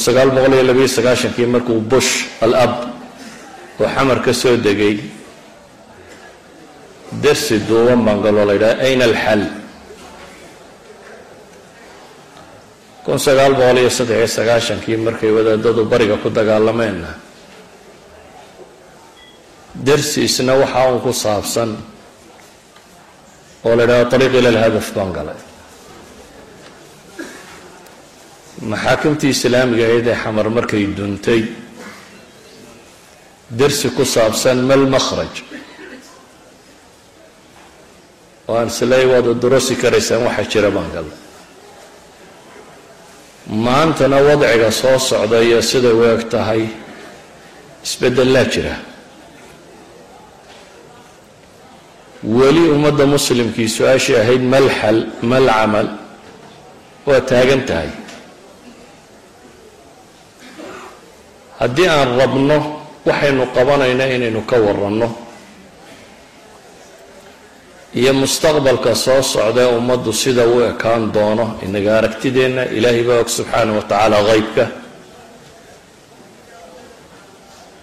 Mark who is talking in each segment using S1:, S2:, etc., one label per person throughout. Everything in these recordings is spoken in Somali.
S1: sagaashankii markuu bush al ab oo xamar ka soo degay dersi duuban bangaloo la yidhaha ayna alxal? Kun sagaal boqol iyo saddex iyo sagaashankii markay wadaadadu bariga ku dagaalameenna dersi isna waxaa uun ku saabsan oo la yidhahdo ariiq ila lhadaf baan galay maxaakimtii islaamiga ahayd ee xamar markay duntay dersi ku saabsan mal makhraj oo aan isleey waad udurosi karaysaan waxa jira baan galay maantana wadciga soo socda iyo siday u eg tahay isbedelaa jira. Weli ummadda muslimkii su'aashii ahayd mal xal mal camal waa taagan tahay haddii aan rabno waxaynu qabanayna inaynu ka waranno iyo mustaqbalka soo socda ee ummaddu sida u ekaan doono inaga aragtideenna ilaahay baa og subxaana wa tacaala qeybka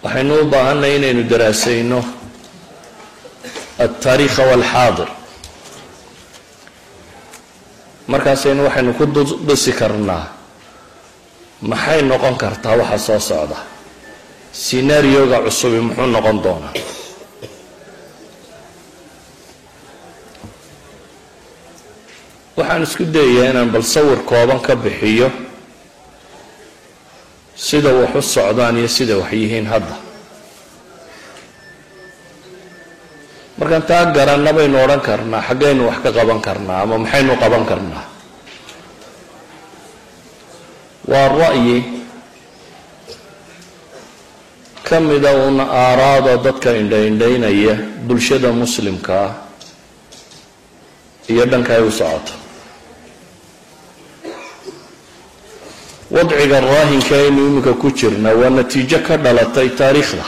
S1: waxaynu u baahanay inaynu daraasayno altaariikha walxaadir. Markaasaynu waxaynu ku dhisi karnaa maxay noqon kartaa waxa soo socda sinaarioga cusubi muxuu noqon doonaa? Waxaan isku dayayaa inaan bal sawir kooban ka bixiyo sida wax u socdaan iyo sida wax yihiin hadda. Markaan taa garanna baynu odhan karnaa xaggaynu wax ka qaban karnaa ama maxaynu qaban karnaa? Waa ra'yi ka mida uun aaraada dadka indha-indhaynaya bulshada muslimka ah. Iyo dhanka ay u socoto. Wadciga raahinka aynu iminka ku jirna waa natiijo ka dhalatay taariikhda.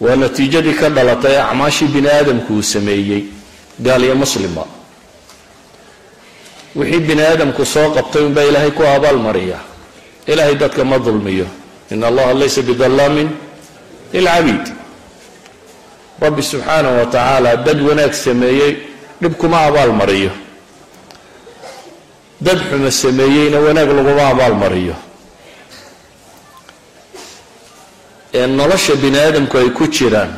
S1: Waa natiijadii ka dhalatay acmaashii bini aadamku uu sameeyey gaal iyo muslimba. Wixii bini aadamku soo qabtay unbaa ilaahay ku abaalmariya ilaahay dadka ma dulmiyo in allaha laysa bidallaamin lilcabiid rabbi subxaanahu wa tacaala dad wanaag sameeyey dhib kuma abaalmariyo dad xumo sameeyeyna wanaag laguma abaalmariyo ee nolosha bini aadamku ay ku jiraan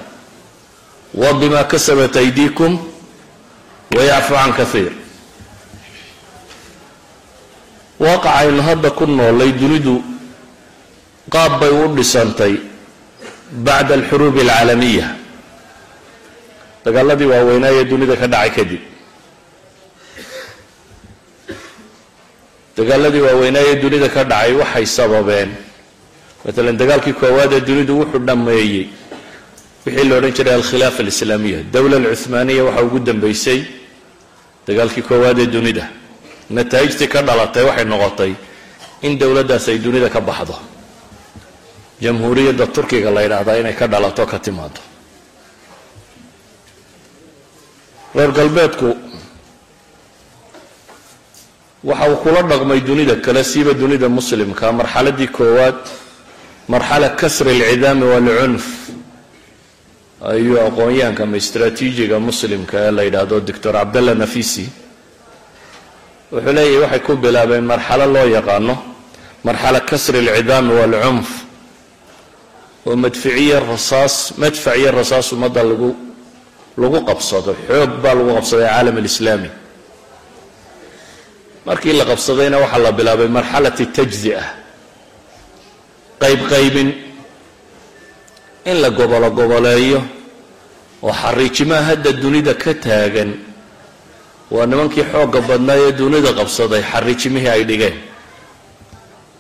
S1: waa bimaa kasabat aydiikum wayacfu can kaiir waaqacaynu hadda ku noolay dunidu qaab bay u dhisantay bacda alxuruubi alcaalamiya. Dagaaladii waaweynaa ee dunida ka dhacay kadib. Dagaaladii waaweynaa ee dunida ka dhacay waxay sababeen maalan dagaalkii koowaad ee dunidu wuxuu dhammeeyey wixii la odhan jiray alkhilaafa alislaamiya. Dowla alcuhmaaniya waxaa ugu dambeysay dagaalkii koowaad ee dunida. Nataa'ijtii ka dhalatay waxay noqotay in dowladdaas ay dunida ka baxdo jamhuuriyadda turkiga la yidhaahdaa inay ka dhalato ka timaado reer galbeedku waxa uu kula dhaqmay dunida kale siiba dunida muslimka. Marxaladii koowaad marxala kasri alcidaami waalcunf ayuu aqoon-yahanka ama istraatiijiga muslimka ee la yidhaahdo doctor cabdalla nafisi. Wuxuu leeyahay waxay ku bilaabeen marxalo loo yaqaano marxala kasri alcidaami waalcunf oo madficiyo rasaas madfac iyo rasaas ummadda lagu lagu qabsado xoog baa lagu qabsaday caalam alislaami. Markii la qabsadayna waxaa la bilaabay marxalati tajzi'a qaybqaybin in la gobolo goboleeyo oo xariijimaha hadda dunida ka taagan. Waa nimankii xoogga badnaa ee dunida qabsaday xariijimihii ay dhigeen.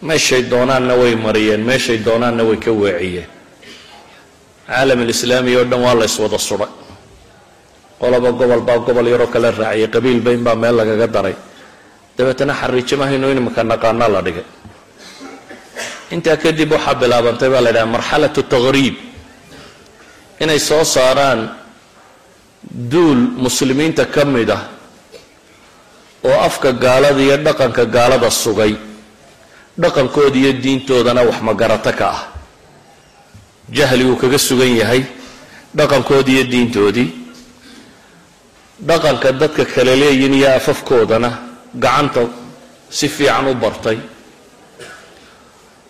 S1: Meeshay doonaanna way mariyeen meeshay doonaanna way ka weeciyeen caalam alislaami oo dhan waa la yswada suday qoloba gobol baa gobol yaroo kale raaciyay qabiilba inbaa meel lagaga daray. Dabeetana xariijimahaynu inimaka naqaana la dhigay. Intaa kadib waxaa bilaabantay baa la ydhaha marxalatu taqriib inay soo saaraan duul muslimiinta ka mid ah oo afka gaalada iyo dhaqanka gaalada sugay. Dhaqankooda iyo diintoodana wax magarato ka ah jahli uu kaga sugan yahay dhaqankoodii iyo diintoodii dhaqanka dadka kale leeyihiin iyo afafkoodana gacanta si fiican u bartay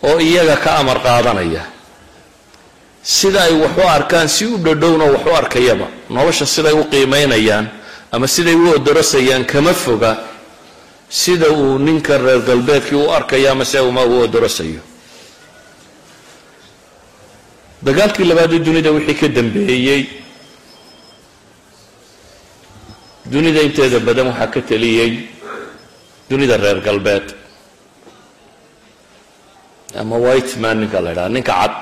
S1: oo iyaga ka amar qaadanaya. Sida ay wax u arkaan si u dhadhowna wax u arkayaba. Nolosha siday u qiimaynayaan ama siday u odorosayaan kama foga sida uu ninka reer galbeedkii u arkayo ama se uma u odorosayo dagaalkii labaadee dunida wixii ka dambeeyey dunida inteeda badan waxaa ka teliyey dunida reer galbeed. Ama white man ninka la ydhaha ninka cad.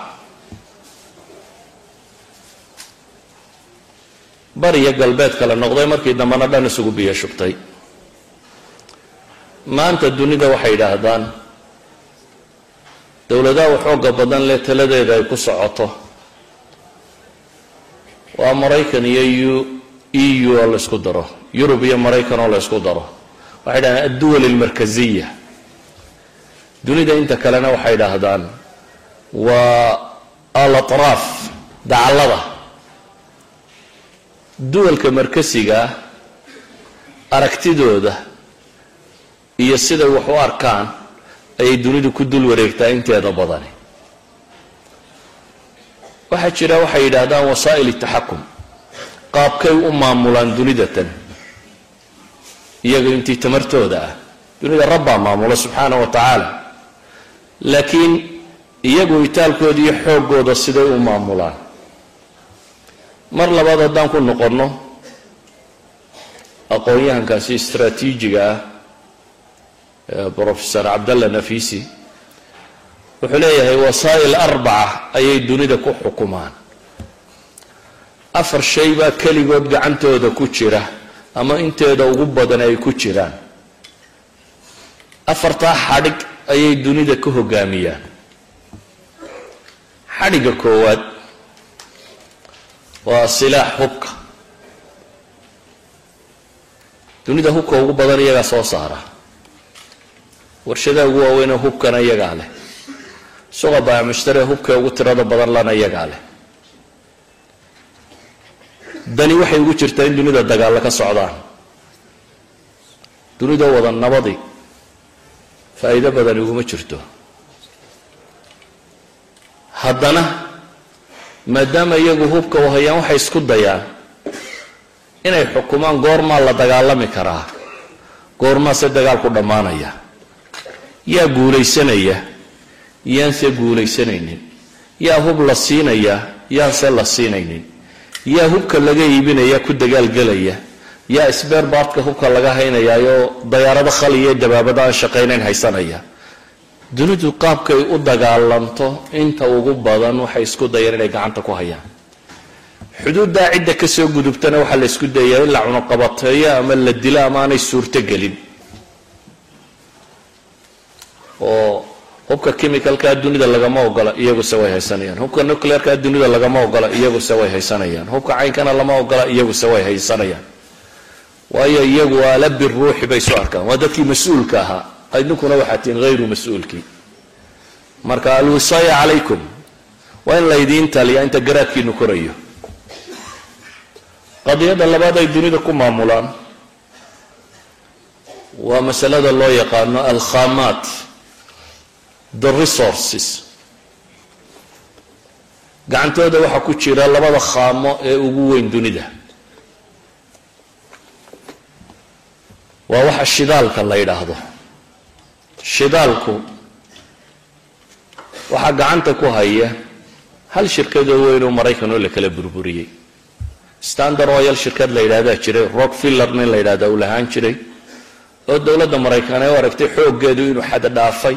S1: Bariya galbeed kale noqday markii dambena dhan isugu biyo shubtay. Maanta dunida waxay yidhaahdaan dowladaha waxooga badan leh taladeeda ay ku socoto. Waa maraykan iyo u e oo la ysku daro. Yurub iyo maraykan oo la ysku daro. Waxay yidhahdaan adduwal almarkaziya. Dunida inta kalena waxay yidhaahdaan waa alatraaf dacallada. Duwalka markasigaa aragtidooda iyo siday wax u arkaan ayay dunidu ku dul wareegtaa inteeda badani. Waxaa jira waxay yidhaahdaan wasaa'il taxakum qaabkay u maamulaan dunidatan iyaga intii tamartooda ah dunida rabbaa maamula subxaana wa tacaala. Laakiin iyagu itaalkooda iyo xooggooda siday u maamulaan. Mar labaad haddaan ku noqonno aqoon-yahankaasi istraatiijiga ah brofesor cabdalla nafisi wuxuu leeyahay wasaa'il arbaca ayay dunida ku xukumaan. Afar shay baa keligood gacantooda ku jira ama inteeda ugu badan ay ku jiraan. Afartaa xadhig ayay dunida ka hogaamiyaan. Xadhigga koowaad waa silaax hubka. Dunida hubka ugu badan iyagaa soo saara warshadaha ugu waaweynee hubkana iyagaa leh. Suqa baamushtare hubka ugu tirada badan lana iyagaa leh. Dani waxay ugu jirtaa in dunida dagaalla ka socdaan. Dunida wada nabadi faa'iido badani uguma jirto. Haddana maadaama iyagu hubka u hayaan waxay isku dayaan inay xukumaan goormaa la dagaalami karaa. Goormaase dagaalku dhammaanaya yaa guulaysanaya yaanse guulaysanaynin. Yaa hub la siinaya yaanse la siinaynin. Yaa hubka laga iibinaya ku dagaalgelaya yaa sberbaadka hubka laga haynayaayoo dayaarado khaliya dabaabado aan shaqaynayn haysanaya. Dunidu qaabkay u dagaalanto inta ugu badan waxay isku dayeen inay gacanta ku hayaan. Xuduuddaa cidda ka soo gudubtana waxaa la isku dayaa in la cunuqabateeyo ama la dilo ama aanay suurto gelin oo hubka chemicalkaa dunida lagama ogola iyaguse way haysanayaan. Hubka nuclearkaa dunida lagama ogola iyaguse way haysanayaan. Hubka caynkana lama ogola iyaguse way haysanayaan. Waayo iyagu aala biruuxi bay soo arkaan. Waa dadkii mas'uulka ahaa. Idinkuna waxaa tihin hayru mas'uulkii. Marka alwisaaya calaykum waa in laydiin taliyaa inta garaadkiinu korayo. Qadiyadda labaad ay dunida ku maamulaan. Waa masalada loo yaqaano alkhamaat the resources. Gacantooda waxaa ku jira labada khaamo ee ugu weyn dunida. Waa waxa shidaalka la yidhaahdo. Shidaalku waxaa gacanta ku haya hal shirkadoo weyn oo maraykan oo la kala burburiyey. Standard oil shirkad la yidhahdaa jiray rockfiller nin la yidhahda uu lahaan jiray. Oo dowladda maraykan ee u aragtay xooggeedu inuu xad dhaafay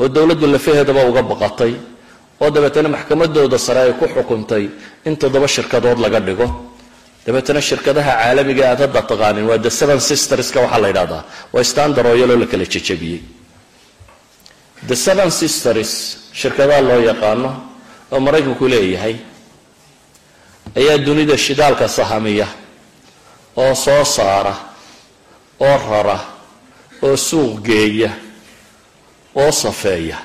S1: oo dowladdu lafaheedaba uga baqatay oo dabeetana maxkamadooda sare ay ku xukuntay in toddoba shirkadood laga dhigo. Dabeetana shirkadaha caalamiga aad hadda taqaanin waa the seven sisterska waxaa la yidhahdaa waa standard oo la kala jejabiyey the seven sisters shirkadaha loo yaqaano oo maraykanku leeyahay ayaa dunida shidaalka sahamiya oo soo saara oo rara oo suuq geeya oo safeeya.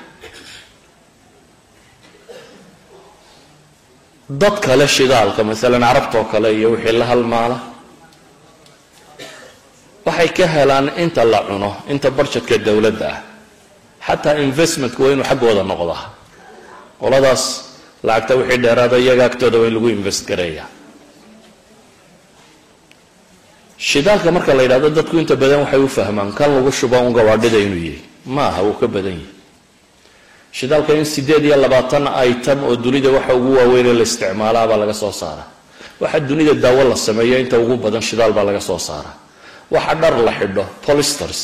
S1: Dad kale shidaalka maalan carabtoo kale iyo wixii la halmaala waxay ka helaan inta la cuno inta barjadka dowladda ah. Xataa investmentku waa inuu xaggooda noqdaa. Qoladaas lacagta wixii dheeraada iyaga agtooda waa in lagu invest gareeya. Shidaalka marka la yidhahdo dadku inta badan waxay u fahmaan kan lagu shubo un gawaadhida inuu yahay ma aha wuu ka badan yahay. Shidaalka in sideed iyo labaatan item oo dunida waxa ugu waaweynee la isticmaalaa baa laga soo saara waxa dunida daawo la sameeyo inta ugu badan shidaal baa laga soo saara waxa dhar la xidho polisters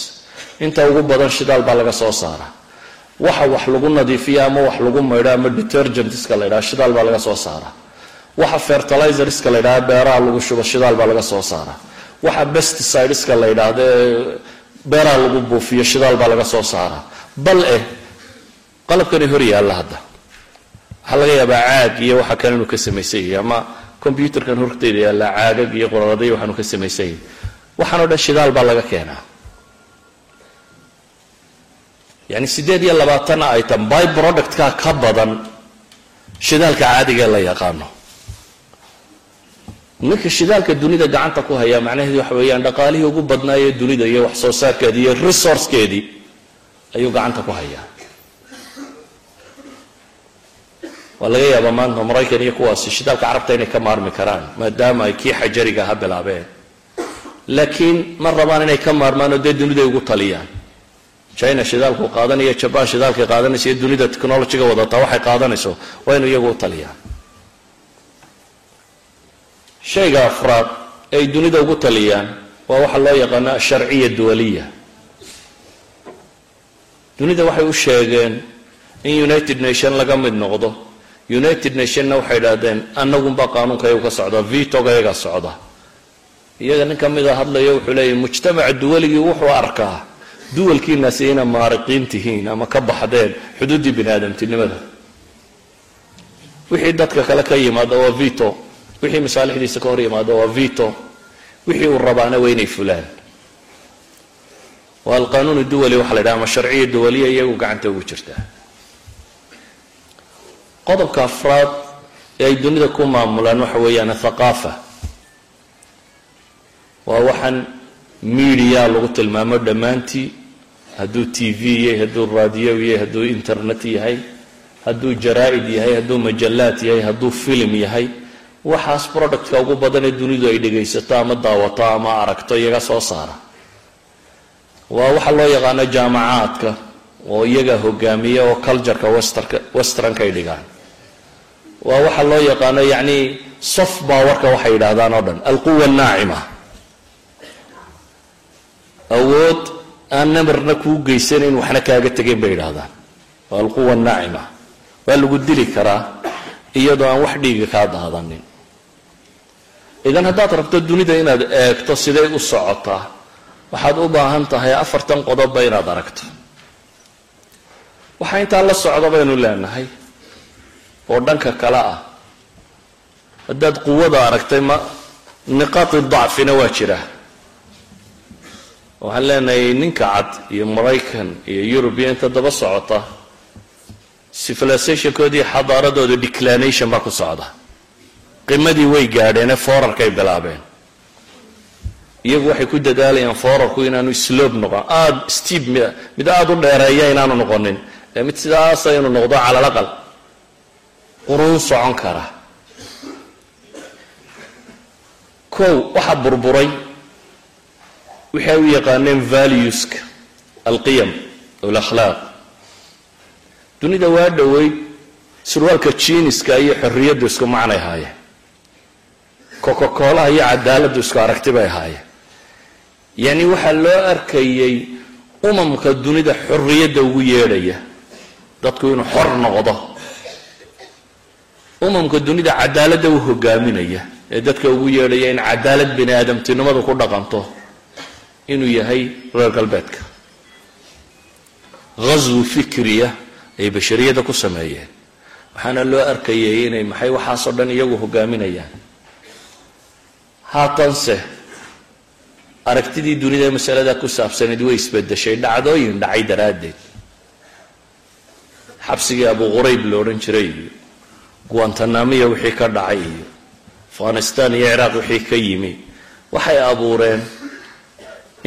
S1: inta ugu badan shidaal baa laga soo saara waxa wax lagu nadiifiyo ama wax lagu maydho ama detergentska la ydhaha shidaal baa laga soo saara waxa fertilizerska la ydhaha beeraha lagu shubo shidaal baa laga soo saara waxa besticideska la yidhaahdo ee beeraha lagu buufiyo shidaal baa laga soo saara bal eh qalabkani hor yaalla hadda. Waxaa laga yaabaa caag iyo waxa kale inuu ka samaysan yahay ama combyuterkan horteyda yaalla caagag iyo qoraraday waxaanu ka samaysan yahay. Waxaanoo dhan shidaal baa laga keenaa. Yani siddeed iyo labaatan item by productka ka badan shidaalka caadiga la yaqaano ninka shidaalka dunida gacanta ku hayaa macnaheedu waxa weeyaan dhaqaalihii ugu badnaayee dunida iyo wax soo saarkeedii iyo resourcekeedii ayuu gacanta ku hayaa waa laga yaabaa maanta maraykan iyo kuwaasi shidaalka carabta inay ka maarmi karaan maadaama ay kii xajariga ha bilaabeen. Laakiin ma rabaan inay ka maarmaan oo dee duniday ugu taliyaan. China shidaalku qaadanaya jaban shidaalkay qaadanaysa iyo dunida technologyga wadataa waxay qaadanayso waa inu iyagu u taliyaan shayga afraad ay dunida ugu taliyaan waa waxa loo yaqaano asharciya duwaliya. Dunida waxay u sheegeen in united nation laga mid noqdo. United nationna waxay idhaahdeen anagunbaa qaanuunka iyagu ka socda vitoga iyaga socda. Iyaga nin ka mida hadlayo wuxuu leeyahy mujtamaca duwaligii wuxuu arkaa duwalkiinaasi ina maariqiin tihiin ama ka baxdeen xuduuddii bini aadamtinimada wixii dadka kale ka yimaada waa vito wixii masaalixdiisa ka hor yimaada waa vito. Wixii uu rabaana waa inay fulaan. Waa alqanuun duwali waxa la ydhaha ama sharciya duwaliya iyagu gacanta ugu jirtaa qodobka afraad ee ay dunida ku maamulaan waxa weeyaan athaqaafa waa waxaan media lagu tilmaamo dhammaantii. Hadduu t v yahay hadduu raadiyo yahay hadduu internet yahay hadduu jaraa-id yahay hadduu majallaad yahay hadduu film yahay waxaas productka ugu badan ee dunidu ay dhegaysato ama daawato ama aragto iyaga soo saara. Waa waxa loo yaqaano jaamacaadka oo iyaga hogaamiya oo cultureka westerka westernka ay dhigaan. Waa waxa loo yaqaano yacni soft powerka waxay yidhaahdaan oo dhan alquwa annaacima awood aan namarna kuu geysanayn waxna kaaga tegayn bay yidhaahdaan. Waa alquwa annaacima waa lagu dili karaa iyadoo aan wax dhiiga kaa daadanin idan haddaad rabto dunida inaad eegto siday u socotaa waxaad u baahan tahay afartan qodobba inaad aragto. Waxaa intaa la socda baynu leenahay oo dhanka kale ah haddaad quwada aragtay ma niqaati dacfina waa jira. Waxaan leenahay ninka cad iyo maraykan iyo yurubiya inta daba socota civilizationkoodii xadaaradooda declination baa ku socda qimadii way gaadheenee foorarkay bilaabeen. Iyagu waxay ku dadaalayaan foorarku inaanu slob noqon. Aada steep mid aada u dheereeya inaanu noqonin. Ee mid sidaasa inuu noqdo cala alaqal quruun socon kara. Kow waxaa burburay waxay u yaqaaneen valueska alqiyam alakhlaaq. Dunida waa dhoweyd surwaalka jiiniska iyo xorriyaddu isku macnay ahaayeen coca-coolaha iyo cadaaladdu isku aragti bay ahaayeen. Yacni waxaa loo arkayay umamka dunida xorriyadda ugu yeedhaya dadku inuu xor noqdo. Umamka dunida cadaaladda u hogaaminaya ee dadka ugu yeedhaya in cadaalad bini aadamtinimadu ku dhaqanto inuu yahay reer galbeedka. Ghaswi fikriya ay bashariyadda ku sameeyeen. Waxaana loo arkayay inay maxay waxaasoo dhan iyagu hogaaminayaan haatanse aragtidii dunida ee masalada ku saabsanayd way isbedeshay dhacdooyin dhacay daraaddeed. Xabsigii abu qurayb la odhan jiray iyo guantanamiya wixii ka dhacay iyo afghanistan iyo ciraaq wixii ka yimi waxay abuureen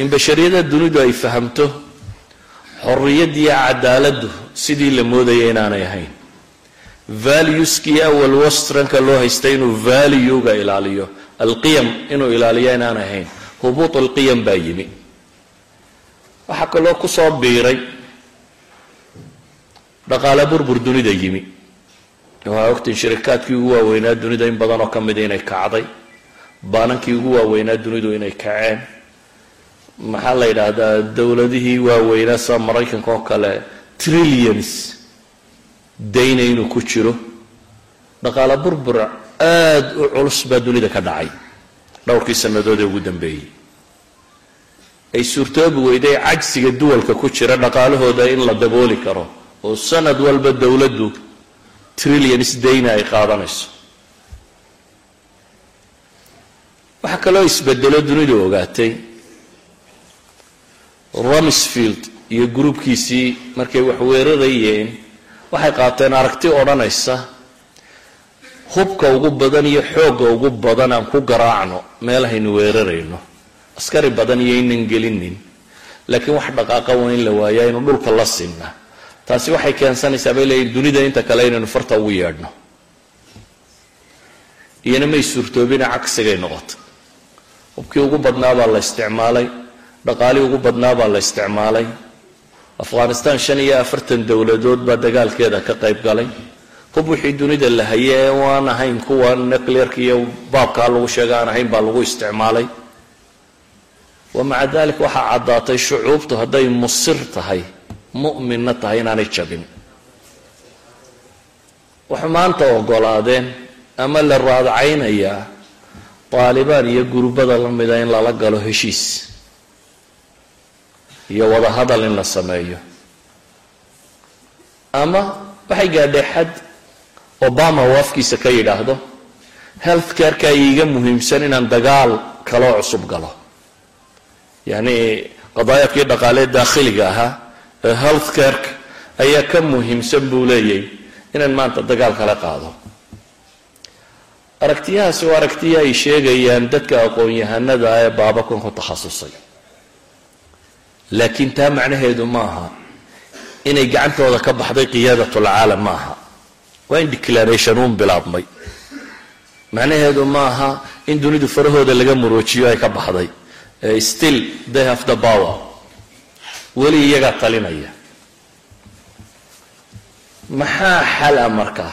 S1: in bashariyada dunidu ay fahamto xorriyadda iyo cadaaladdu sidii la moodaya inaanay ahayn. Valueskii awal westranka loo haystay inuu valuega ilaaliyo alqiyam inuu ilaaliyo inaanay ahayn. Hubuut alqiyam baa yimi. Waxaa kaloo ku soo biiray dhaqaale burbur dunida yimi. Waxaa ogtiin shirikaadkii ugu waaweynaa dunida in badan oo ka mida inay kacday baanankii ugu waaweynaa dunidu inay kaceen. Maxaa la yidhaahdaa? Dowladihii waaweynaa sida maraykanka oo kale trillions dayna inuu ku jiro. Dhaqaale burbur aada u culus baa dunida ka dhacay. Dhowrkii sannadood ee ugu dambeeyey. Ay suurtoobi weyday cagsiga duwalka ku jira dhaqaalahooda in la dabooli karo oo sanad walba dowladdu trillions dayna ay qaadanayso. Waxaa kaloo isbedelo dunidu ogaatay. Rumsfield iyo gruubkiisii markay wax weerarayeen waxay qaateen aragti odhanaysa hubka ugu badan iyo xoogga ugu badan aan ku garaacno meelahaynu weerarayno. Askari badan iyo inan gelinin. Laakiin wax dhaqaaqa waa in la waayaa inu dhulka la sinna. Taasi waxay keensanaysaa bay leeyihiin dunida inta kale inaynu farta ugu yeedhno. Iyana may suurtoobina cagsigay noqotay hubkii ugu badnaa baa la isticmaalay dhaqaalii ugu badnaa baa la isticmaalay. Afghanistan shan iyo afartan dowladood baa dagaalkeeda ka qayb galay hub wixii dunida la haye ee waan ahayn kuwa nuclearka iyo baabkaa lagu sheega aan ahayn baa lagu isticmaalay. Wa maca dalik waxaa caddaatay shucuubtu hadday musir tahay mu'minna tahay inaanay jabin. Waxay maanta ogolaadeen ama la raadcaynayaa taalibaan iyo gurbada la mida in lala galo heshiis iyo wadahadal in la sameeyo. Ama waxay gaadhay xad obama uu afkiisa ka yidhaahdo health careka iiga muhiimsan inaan dagaal kaloo cusub galo. Yacni qadaayaadkii dhaqaalee daakhiliga ahaa ee health careka ayaa ka muhiimsan buu leeyay inaan maanta dagaal kala qaado. Aragtiyahaasi waa aragtiya ay sheegayaan dadka aqoon-yahanada ah ee baabakan ku takhasusay laakiin taa macnaheedu maaha inay gacantooda ka baxday qiyaadatulcaalam maaha waa in declaration uun bilaabmay. Macnaheedu maaha in dunidu farahooda laga muroojiyo ay ka baxday. Still they have the power. Weli iyagaa talinaya. Maxaa xal a markaa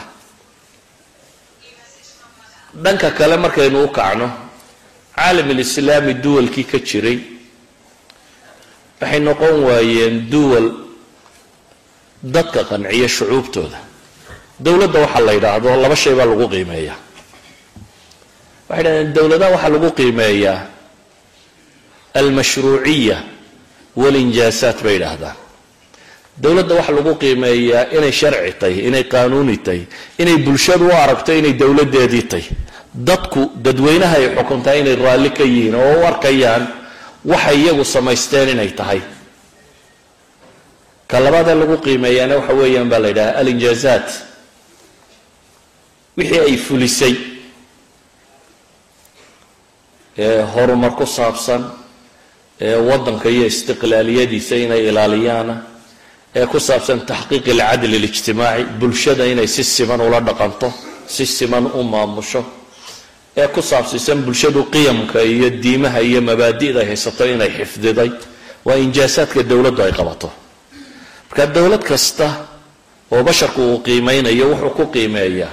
S1: dhanka kale markaynu u kacno caalam alislaami duwalkii ka jiray waxay noqon waayeen duwal dadka qanciya shucuubtooda dowladda waxaa la yidhaahdo laba shay baa lagu qiimeeyaa. Waxay dhahdeen dowladaha waxaa lagu qiimeeyaa almashruuciya walinjaasaat bay yidhaahdaan. Dowladda waxaa lagu qiimeeyaa inay sharci tahy inay qaanuuni tahy inay bulshadu u aragto inay dowladdeedii tahy dadku dadweynaha ay xukuntaa inay raalli ka yihiin oo u arkayaan waxay iyagu samaysteen inay tahay. Ka labaadee lagu qiimeeyaana waxa weeyaan baa la yidhaha alinjaazaat wixii ay fulisay ee horumar ku saabsan ee waddanka iyo istiqlaaliyadiisa inay ilaaliyaana ee ku saabsan taxqiiq alcadl alijtimaaci bulshada inay si siman ula dhaqanto si siman u maamusho ee ku saabsiisan bulshadu qiyamka iyo diimaha iyo mabaadi'da ay haysato inay xifdiday waa injaasaadka dowladdu ay qabato. Marka dowlad kasta oo basharku uu qiimeynayo wuxuu ku qiimeeyaa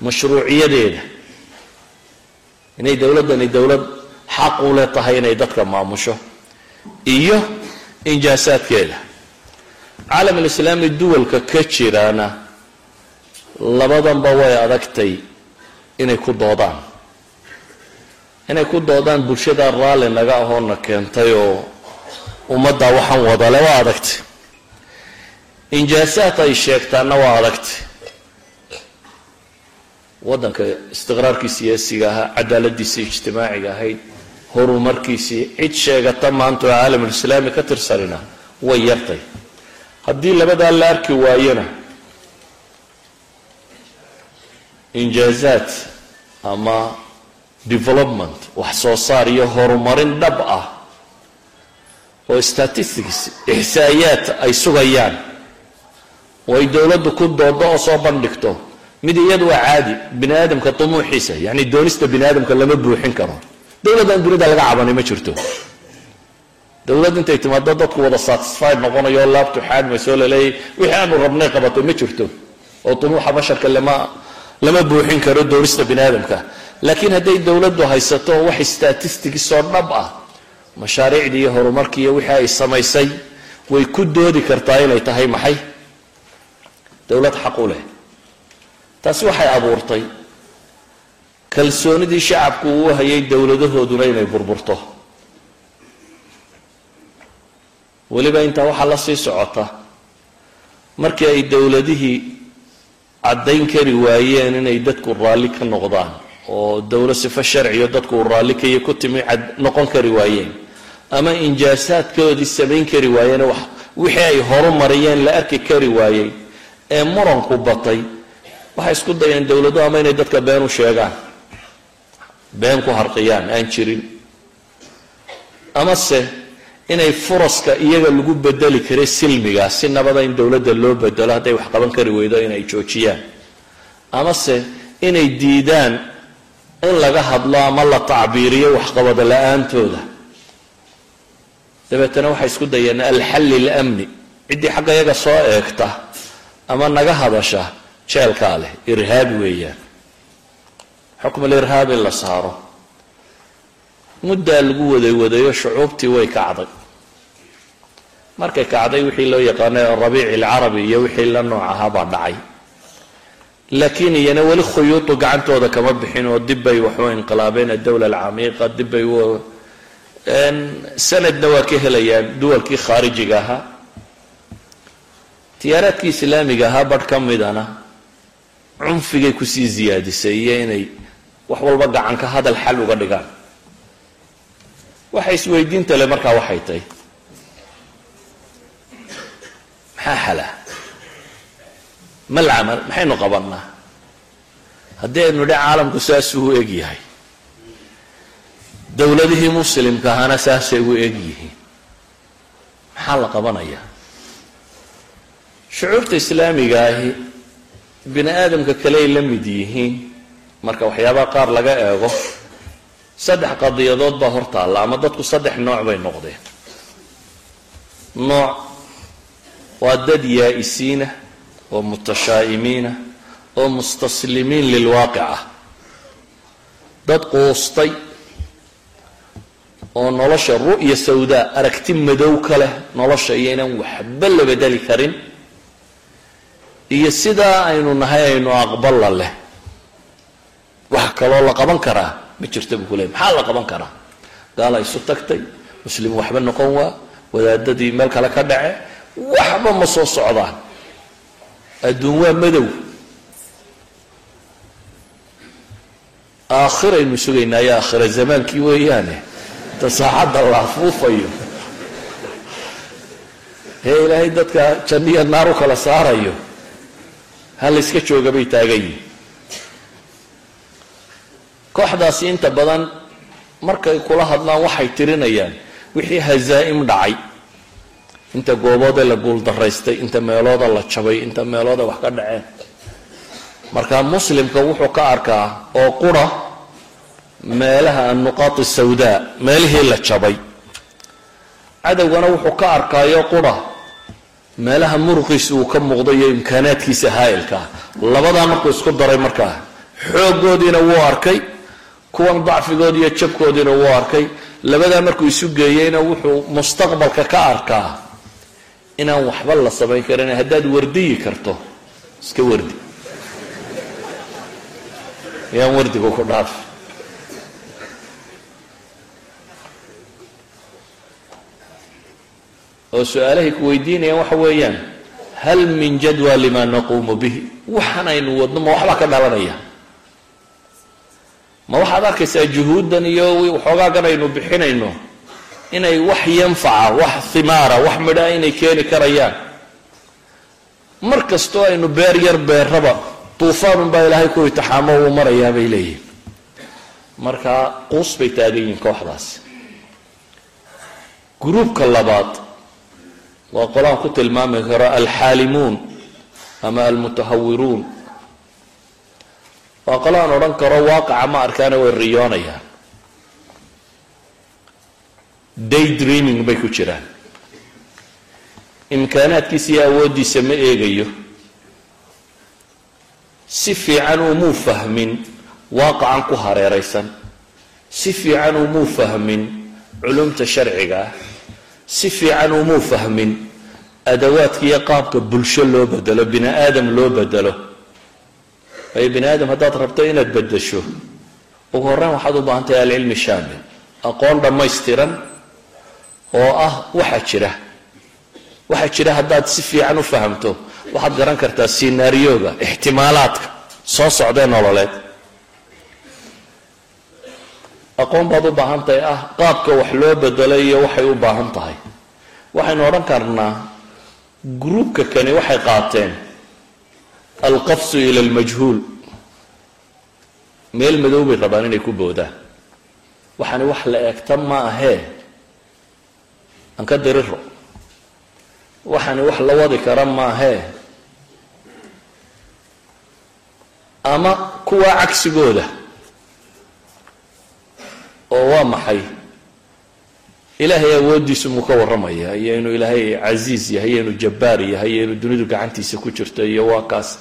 S1: mashruuciyadeeda. Inay dowladdani dowlad xaq u le tahay inay dadka maamusho iyo injaasaadkeeda. Caalam alislaami duwalka ka jiraana labadanba way adagtay inay ku doodaan. Inay ku doodaan bulshada raalli naga ahoona keentay oo ummaddaa waxaan wadale waa adagtay. Injaasaad ay sheegtaanna waa adagtay waddanka istiqraarkii siyaasiga ahaa cadaaladiisii ijtimaaciga ahayd horumarkiisii cid sheegata maanta oo caalamulislaami ka tirsanina way yartay. Haddii labadaa la arki waayona injaazaad ama development wax soo saar iyo horumarin dhab ah oo statistics ixsaa'iyaad ay sugayaan oo ay dowladdu ku doodo oo soo bandhigto mid iyadu waa caadi bini aadamka tumuuxiisa yacni doonista bini aadamka lama buuxin karo. Dowladdan dunida laga cabanay ma jirto. Dowladd intay timaado dadku wada satisfied noqonayo laabtu xaadmayso laleeyay wixii aanu rabnay qabato ma jirto. Oo tumuuxa basharka lama lama buuxin karo doonista bini aadamka. Laakiin hadday dowladdu haysato wax statistics oo dhab ah mashaariicdii iyo horumarkii iyo wixii ay samaysay way ku doodi kartaa inay tahay maxay? Dowlad xaq u leh taasi waxay abuurtay. Kalsoonidii shacabku uu hayay dowladahooduna inay burburto. Weliba intaa waxaa la sii socota. Markii ay dowladihii caddayn kari waayeen inay dadku raalli ka noqdaan oo dowlo sifo sharciyo dadku raalli kaiyo ku timi noqon kari waayeen ama injaasaadkoodii samayn kari waayeen wixii ay horu mariyeen la arki kari waayey ee muranku batay waxay isku dayeen dowladuhu ama inay dadka been u sheegaan? Been ku harqiyaan aan jirin. Amase inay furaska iyaga lagu bedeli kara silmiga si nabada in dowladda loo bedelo hadday wax qaban kari weydo inay joojiyaan. Amase inay diidaan in laga hadlo ama la tacbiiriyo waxqabada la'aantooda. Dabeetana waxay isku dayeen alxalli ilamni ciddii xagga iyaga soo eegta ama naga hadasha jeelkaa leh irhaabi weeyaan. Xukmul irhaab in la saaro. Muddaa lagu waday wadayo shucuubtii way kacday. Markay kacday wixii loo yaqaanay rabiici alcarabi iyo wixii la nooc ahaa baa dhacay. Laakiin iyana weli khuyuudu gacantooda kama bixin oo dib bay waxu inqilaabeen adowla alcamiiqa dib bay sanadna waa ka helayaan duwalkii khaarijiga ahaa. Tiyaaraadkii islaamiga ahaa badh ka midana cunfigay ku sii ziyaadisay iyo inay wax walba gacanka hadal xal uga dhigaan. Waxa isweydiinta le markaa waxay tahay. Maxaa xala? Mal camal? Maxaynu qabanaa haddii aynu idhi caalamku saasuu u eg yahay. Dowladihii muslimka ahana saasay u eg yihiin. Maxaa la qabanayaa? Shucuurta islaamiga ahi bini aadamka kale ay la mid yihiin marka waxyaabaha qaar laga eego saddex qadiyadood baa hor taalla ama dadku saddex nooc bay noqdeen. Nooc waa dad yaa-isiina oo mutashaa'imiina oo mustaslimiin lilwaaqic ah. Dad quustay oo nolosha ru'ya sawdaa aragti madow ka leh nolosha iyo inaan waxba la bedeli karin iyo sidaa aynu nahay aynu aqballa leh. Wax kaloo la qaban karaa ma jirta buu ku leey maxaa la qaban karaa? Gaala isu tagtay muslim waxba noqon waa wadaadadii meel kale ka dhace waxba ma soo socdaan. Adduun waa madow. Aakhiraynu sugaynaayo aakhira zamaankii weeyaane. Inta saacadda la afuufayo ee ilaahay dadka janniya naar u kala saarayo ha la yska jooga bay taagan yihiin kooxdaasi inta badan markay kula hadlaan waxay tirinayaan wixii hazaa'im dhacay. Inta gooboodee la guuldaraystay inta meelooda la jabay inta meelooda wax ka dhaceen. Marka muslimka wuxuu ka arkaa oo qura meelaha annuqaat sawdaa meelihii la jabay. Cadowgana wuxuu ka arkaayo qura meelaha muruqiisa uu ka muuqdo iyo imkaanaadkiisa haa'ilkaa labadaa markuu isku daray markaa xooggoodiina wuu arkay kuwan dacfigoodi iyo jabkoodiina wuu arkay. Labadaa markuu isu geeyeyna wuxuu mustaqbalka ka arkaa inaan waxba la samayn karin haddaad wardiyi karto iska wardi. Yaan wardigu ku dhaaf oo su'aalahay ku weydiinayaan waxa weeyaan hal min jadwa lima naquumu bihi? Waxaan aynu wadno ma waxbaa ka dhalanaya. Ma waxaad arkaysaa juhuuddan iyo waxoogaagan aynu bixinayno inay wax yanfaca wax himaara wax midhaa inay keeni karayaan. Mar kastoo aynu beer yar beerraba duufaanun baa ilaahay ku itixaamo wuu marayaa bay leeyihiin marka quus bay taagan yihiin kooxdaasi gruubka labaad waa qolaan ku tilmaami karo alxaalimuun ama almutahawiruun waa qolaan odhan karo waaqaca ma arkaane way riyoonayaan. Day dreaming bay ku jiraan. Imkaanaadkiisa iyo awooddiisa ma eegayo. Si fiican umuu fahmin waaqacan ku hareeraysan. Si fiican umuu fahmin culumta sharciga. ah si fiican umuu fahmin adawaadka iyo qaabka bulsho loo bedelo bini aadam loo bedelo. Waayo bini aadam haddaad rabto inaad bedesho ugu horreyn waxaad u baahan tahay alcilmi shaamil aqoon dhammaystiran oo ah waxa jira. Waxa jira haddaad si fiican u fahamto waxaad garan kartaa sinaariyooga ixtimaalaadka soo socdee nololeed aqoon baad u baahan tahay ah qaabka wax loo bedelay iyo waxay u baahan tahay. Waxaynu odhan karnaa gruubka kani waxay qaateen alqafsu ila almajhuul. Meel madow bay rabaan inay ku boodaan. Waxaani wax la eegta ma ahee? Aan ka diriro waxaani wax la wadi kara maahee ama kuwaa cagsigooda oo waa maxay? Ilaahay awooddiisu muu ka warramaya? Iyo inuu ilaahay casiiz yahay iyo inuu jabbaar yahay iyo inuu dunidu gacantiisa ku jirto iyo waa kaas.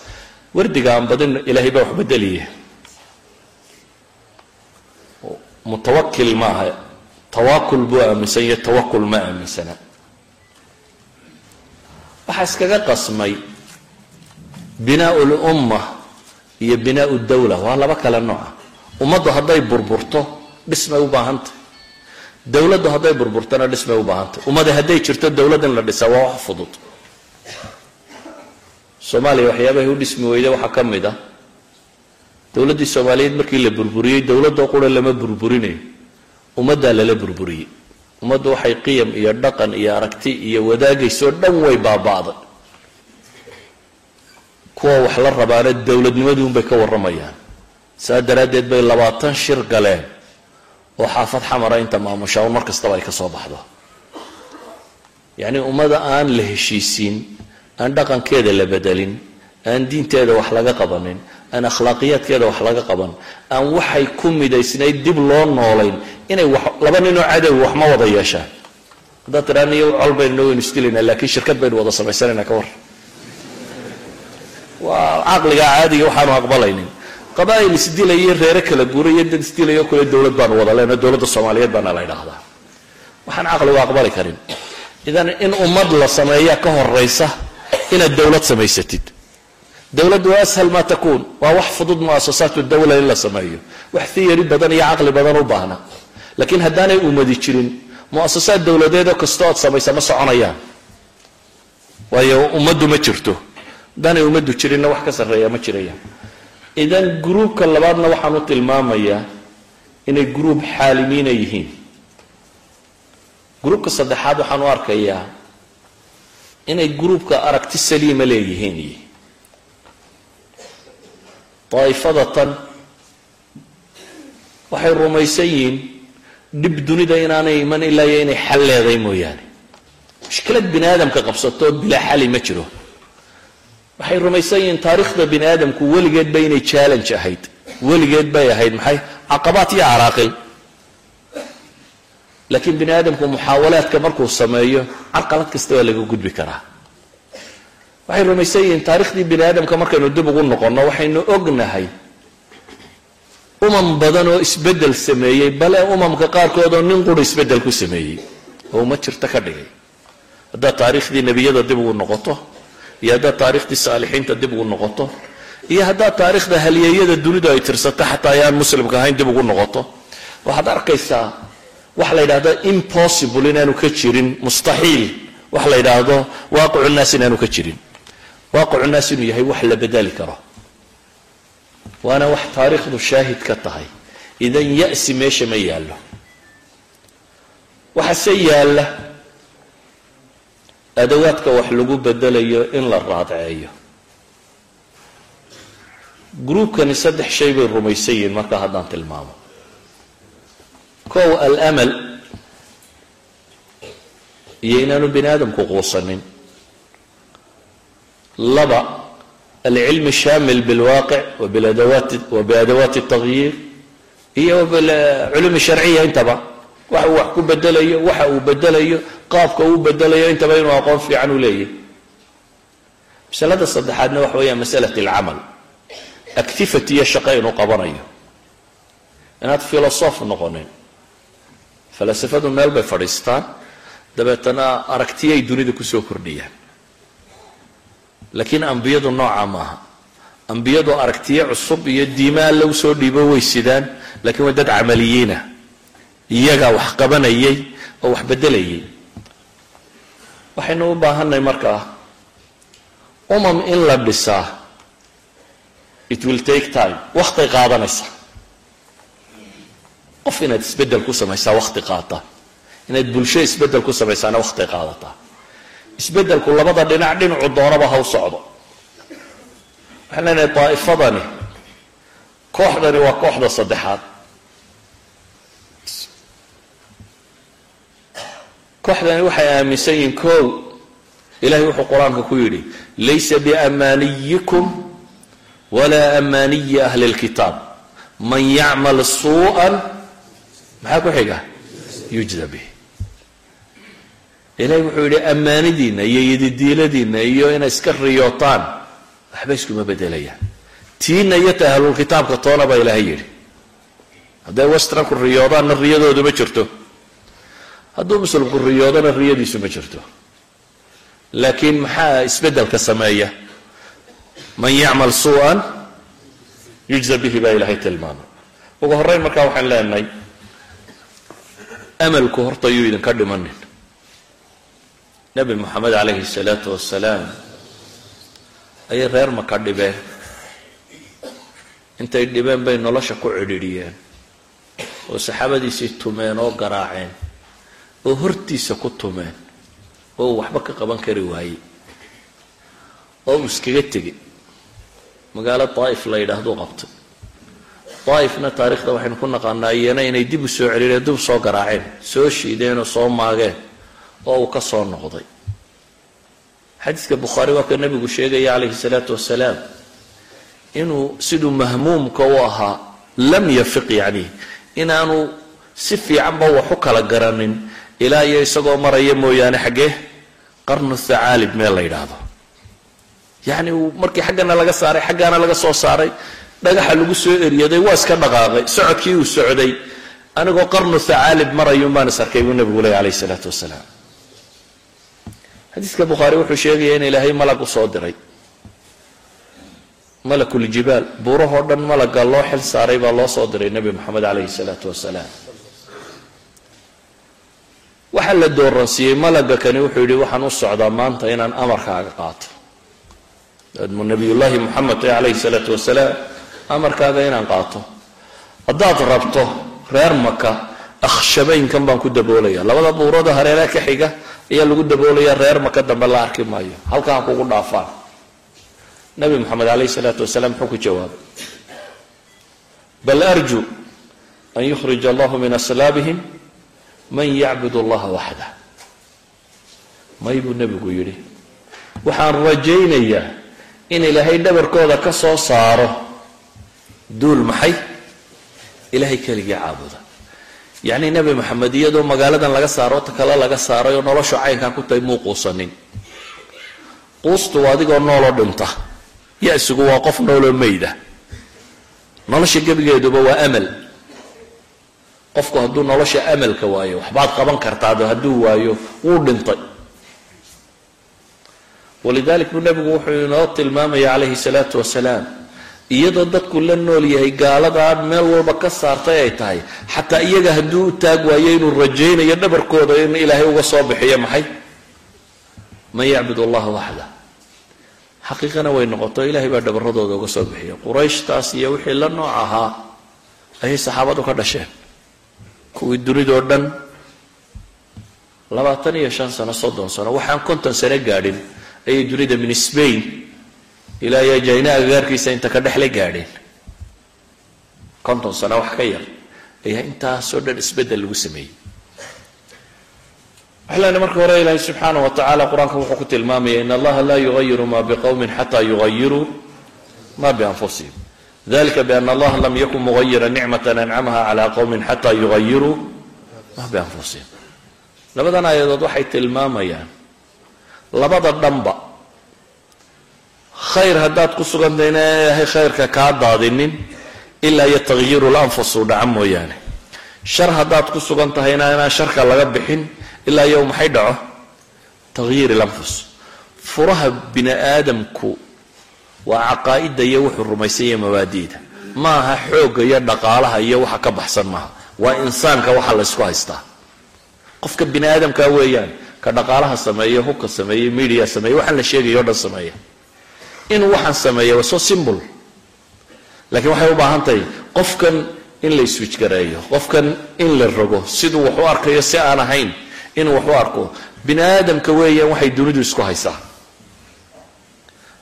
S1: Wardiga aan badin ilaahay baa wax bedeliya mutawakil maaha tawaakul buu aaminsan iyo tawakul ma aaminsana. Waxaa iskaga qasmay binaau lumma iyo binaau dawla. Waa laba kale nooca ummaddu hadday burburto dhismay u baahantay. Dowladdu hadday burburtona dhismay u baahantay. Ummada hadday jirto dowlad in la dhisaa waa wax fudud. Soomaaliya waxyaabahay u dhismi weyda waxaa ka mid ah. Dowladdii soomaaliyeed markii la burburiyey dowladoo qura lama burburinayo ummaddaa lala burburiyey. Ummaddu waxay qiyam iyo dhaqan iyo aragti iyo wadaagaysoo dhan way baaba'day. Kuwa wax la rabaana dowladnimaduunbay ka warramayaan. Saa daraaddeed bay labaatan shir galeen oo xaafad xamara inta maamushaa un mar kastaba ay ka soo baxdo. Yacnii ummada aan la heshiisiin aan dhaqankeeda la bedelin aan diinteeda wax laga qabanin aan akhlaaqiyaadkeeda wax laga qaban aan waxay ku midaysnayd dib loo noolayn inay wax laba ninoo cadowi wax ma wada yeeshaan haddaad tidhaa niyo col baynu waynu isdilaynaa laakiin shirkad baynu wada samaysanaynaa ka war. Waa caqliga caadiga waxaanu aqbalaynin qabaa'il isdilaya reere kala guuraya dad isdilayo kule dowlad baanu wada leenoo dowladda soomaaliyeed baana la ydhaahdaa waxaan caqligu aqbali karin. Idan in ummad la sameeya ka horaysa inaad dowlad samaysatid. Dowladdu ashal maa takuun waa wax fudud muasasaatu dawla in la sameeyo. Wax thiyari badan iyo caqli badan u baahna. Laakiin haddaanay ummadi jirin muasasaad dowladeedoo kastoo aad samaysa ma soconayaan. Waayo ummaddu ma jirto. Haddaanay ummaddu jirinna wax ka sarreeya ma jirayaan idan gruubka labaadna waxaan u tilmaamayaa inay gruub xaalimiina yihiin. Gruubka saddexaad waxaan u arkayaa inay gruubka aragti saliima leeyihiin. Daa'ifadatan waxay rumaysan yihiin dhib dunida inaanay iman ilaa iyo inay xal leedahay mooyaane. Mushkilad bini aadamka qabsatoo bilaa xali ma jiro waxay rumaysan yihiin taariikhda bini aadamku weligeedba inay challenge ahayd. Weligeed bay ahayd maxay? Caqabaat iyo caraaqil. Laakiin bini aadamku muxaawalaadka markuu sameeyo carqalad kasta waa laga gudbi karaa. Waxay rumaysan yihiin taarikhdii bini aadamka markaynu dib ugu noqonno waxaynu ognahay umam badan oo isbeddel sameeyey bale umamka qaarkood oo nin qura isbeddel ku sameeyey. Oo uma jirto ka dhigay. Haddaad taariikhdii nebiyada dib ugu noqoto iyo haddaad taariikhdii saalixiinta dib ugu noqoto iyo haddaad taariikhda halyeeyada dunidu ay tirsato xataa ayaan muslimka ahayn dib ugu noqoto waxaad arkaysaa waxa la yidhahdo impossible inaanu ka jirin mustaxiil. Waxa la yidhaahdo waaqicu naas inaanu ka jirin. Waaqicu naas inuu yahay wax la bedeli karo. Waana wax taariikhdu shaahid ka tahay. Idan ya'si meesha ma yaallo. Waxase yaalla adawaadka wax lagu bedelayo in la raadceeyo gruubkani saddex shay bay rumaysan yihiin marka haddaan tilmaamo kow alamal iyo inaanu bini aadamku quusanin laba alcilmi shamil bilwaaqic wabiadawaati wa biadawaati اtagyiir iyo culumi sharciya intaba waxa uu wax ku bedelayo waxa uu bedelayo qaabka uu bedelayo intaba inuu aqoon fiican u leeyahy masalada saddexaadna waxa weeya masalaة اlcamal activity iyo shaqo inuu qabanayo. Inaad filosof noqonin. Falasafadu meel bay fadhiistaan. Dabeetana aragtiyay dunida ku soo kordhiyaan. Laakiin ambiyadu noocaa maaha. Ambiyadu aragtiyo cusub iyo diime alle u soo dhiibo way sidaan lakiin waa dad camaliyiina iyagaa wax qabanayay oo wax bedelayay. Waxaynu u baahanay markaa umam in la dhisaa it will take time. Waktay qaadanaysa. Qof inaad isbeddel ku samaysaa wakti qaata. Inaad bulsho isbeddel ku samaysaana waktay qaadataa isbedelku labada dhinac dhinacu doonaba ha u socdo. Waxaan leenahay daa'ifadani kooxdani waa kooxda saddexaad kooxdani waxay aaminsan yihiin kow ilahay wuxuu qur'aanka ku yidhi laysa biamaniyikum walaa amaniyi ahli اlkitaab man yacmal suuءa maxaa ku xiga? Yujda bih ilahay wuxuu yidhi ammaanidiinna iyo yididiiladiinna iyo inay iska riyootaan waxba iskuma bedelayaan. Tiina iyo ta ahlulkitaabka toona baa ilaahay yidhi. Hadday westranku riyoodaanna riyadoodu ma jirto hadduu muslimku riyoodana riyadiisu ma jirto. Laakiin maxaa isbeddelka sameeya? Man yacmal suu'an yujza bihi baa ilaahay tilmaamay ugu horreyn markaa waxaan leenahay amalku horta yuu idinka dhimanin. Nebi moxamed calayhi salaatu wasalaam ayay reer maka dhibeen. Intay dhibeen bay nolosha ku cidhidhiyeen oo saxaabadiisii tumeen oo garaaceen oo hortiisa ku tumeen oo uu waxba ka qaban kari waayey. Oo uu iskaga tegey magaalo daa'if la yidhaahduu qabtay daa'ifna taarikhda waxaynu ku naqaanaa iyana inay dib u soo celiyeen dib u soo garaaceen soo shiideen oo soo maageen oo uu ka soo noqday. Xadiiska bukhaari waa ka nebigu sheegaya calayhi salaatu wasalaam inuu siduu mahmuumka u ahaa lam yafiq yacni inaanu si fiicanba wax u kala garanin ilaa iyo isagoo maraya mooyaane xaggee qarnu thacaalib meel la yidhaahdo. Yacni markii xaggana laga saaray xaggaana laga soo saaray dhagaxa lagu soo eryaday waa iska dhaqaaqay socodkii uu socday. Anigoo qarnu thacaalib marayun baan is arkay buu nebigu leey calayhi salaatu wasalaam. Xadiiska bukhaari wuxuu sheegaya in ilaahay malag u soo diray. Malakuljibaal buurahoo dhan malaga loo xil saaray baa loo soo diray nebi moxamed calayhi salaatu wasalaam waxaa la dooransiiyey malaga kani wuxuu yidhi waxaan u socdaa maanta inaan amarkaaga qaato. Nabiyullaahi moxamed ee calayhi salaatu wasalaam amarkaaga inaan qaato. Haddaad rabto reer maka akhshabaynkan baan ku daboolaya labada buurada hareeraha ka xiga ayaa lagu daboolaya reer maka dambe la arki maayo. Halkaan kugu dhaafaan. Nabi moxamed calayhi salaatu wasalaam muxuu ku jawaabay bal arju an yukhrij allahu min aslaabihim man yacbud allaha waxdah. May buu nebigu yidhi waxaan rajaynayaa in ilaahay dhabarkooda ka soo saaro. Duul maxay? Ilaahay keligii caabuda. Yacni nebi moxamed iyadoo magaaladan laga saaro ta kale laga saaray oo noloshu caynkaa ku tahay muu quusanin. Quustu adigoo nooloo dhinta. Ya-sigu waa qof nooloo mayda. Nolosha gebigeeduba waa amal qofku hadduu nolosha amalka waayo waxbaad qaban kartaado hadduu waayo wuu dhintay. Walidalik buu nebigu wuxuu inoo tilmaamaya calayhi salaatu wasalaam iyadoo dadku la nool yahay gaaladaa meel walba ka saartay ay tahay xataa iyaga hadduu u taag waayo inuu rajaynayo dhabarkooda in ilaahay uga soo bixiyo maxay? Man yacbud allaha waxda. Xaqiiqana way noqoto ilaahay baa dhabaradooda uga soo bixiya qurayshtaas iyo wixii la nooc ahaa ayay saxaabadu ka dhasheen kuwii dunidoo dhan labaatan iyo shan sano soddon sano waxaan konton sano gaadhin ayay dunida min spain ilaa iyo jayna agagaarkiisa inta ka dhexla gaadheen konton sano wax ka yar ayaa intaasoo dhan isbeddel lagu sameeyey. Leenahay marka hore ilaahay subxaana wa tacala qur'aanka wuxuu ku tilmaamaya in allaha laa yugayiru ma biqowmin xata yugayiruu ma bianfusihim dalika biana allaha lam yakun mugayira nicmata ancamaha cala qowmin xata yugayiruu ma bianfusihim labadan aayadood waxay tilmaamayaan labada dhanba khayr haddaad ku sugantay ina ilaahay khayrka kaa daadinin ilaa iyo takyiru lanfus uu dhaco mooyaane shar haddaad ku sugan tahayna inaan sharka laga bixin ilaa iyo maxay dhaco takyiir lanfus furaha bini aadamku waa caqaa'ida iyo wuxuu rumaysanya mabaadi'da ma aha xoogga iyo dhaqaalaha iyo waxa ka baxsan maaha. Waa insaanka waxa la ysku haystaa. Qofka bini aadamka weeyaan ka dhaqaalaha sameeya hubka sameeya media sameeya waxaan la sheegaya o dhan sameeya. Inuu waxaan sameeya waa so simple. Laakiin waxay u baahan tahay qofkan in la iswijgareeyo qofkan in la rogo siduu wax u arkayo si aan ahayn inuu wax u arko. Bini aadamka weeyaan waxay dunidu isku haysaa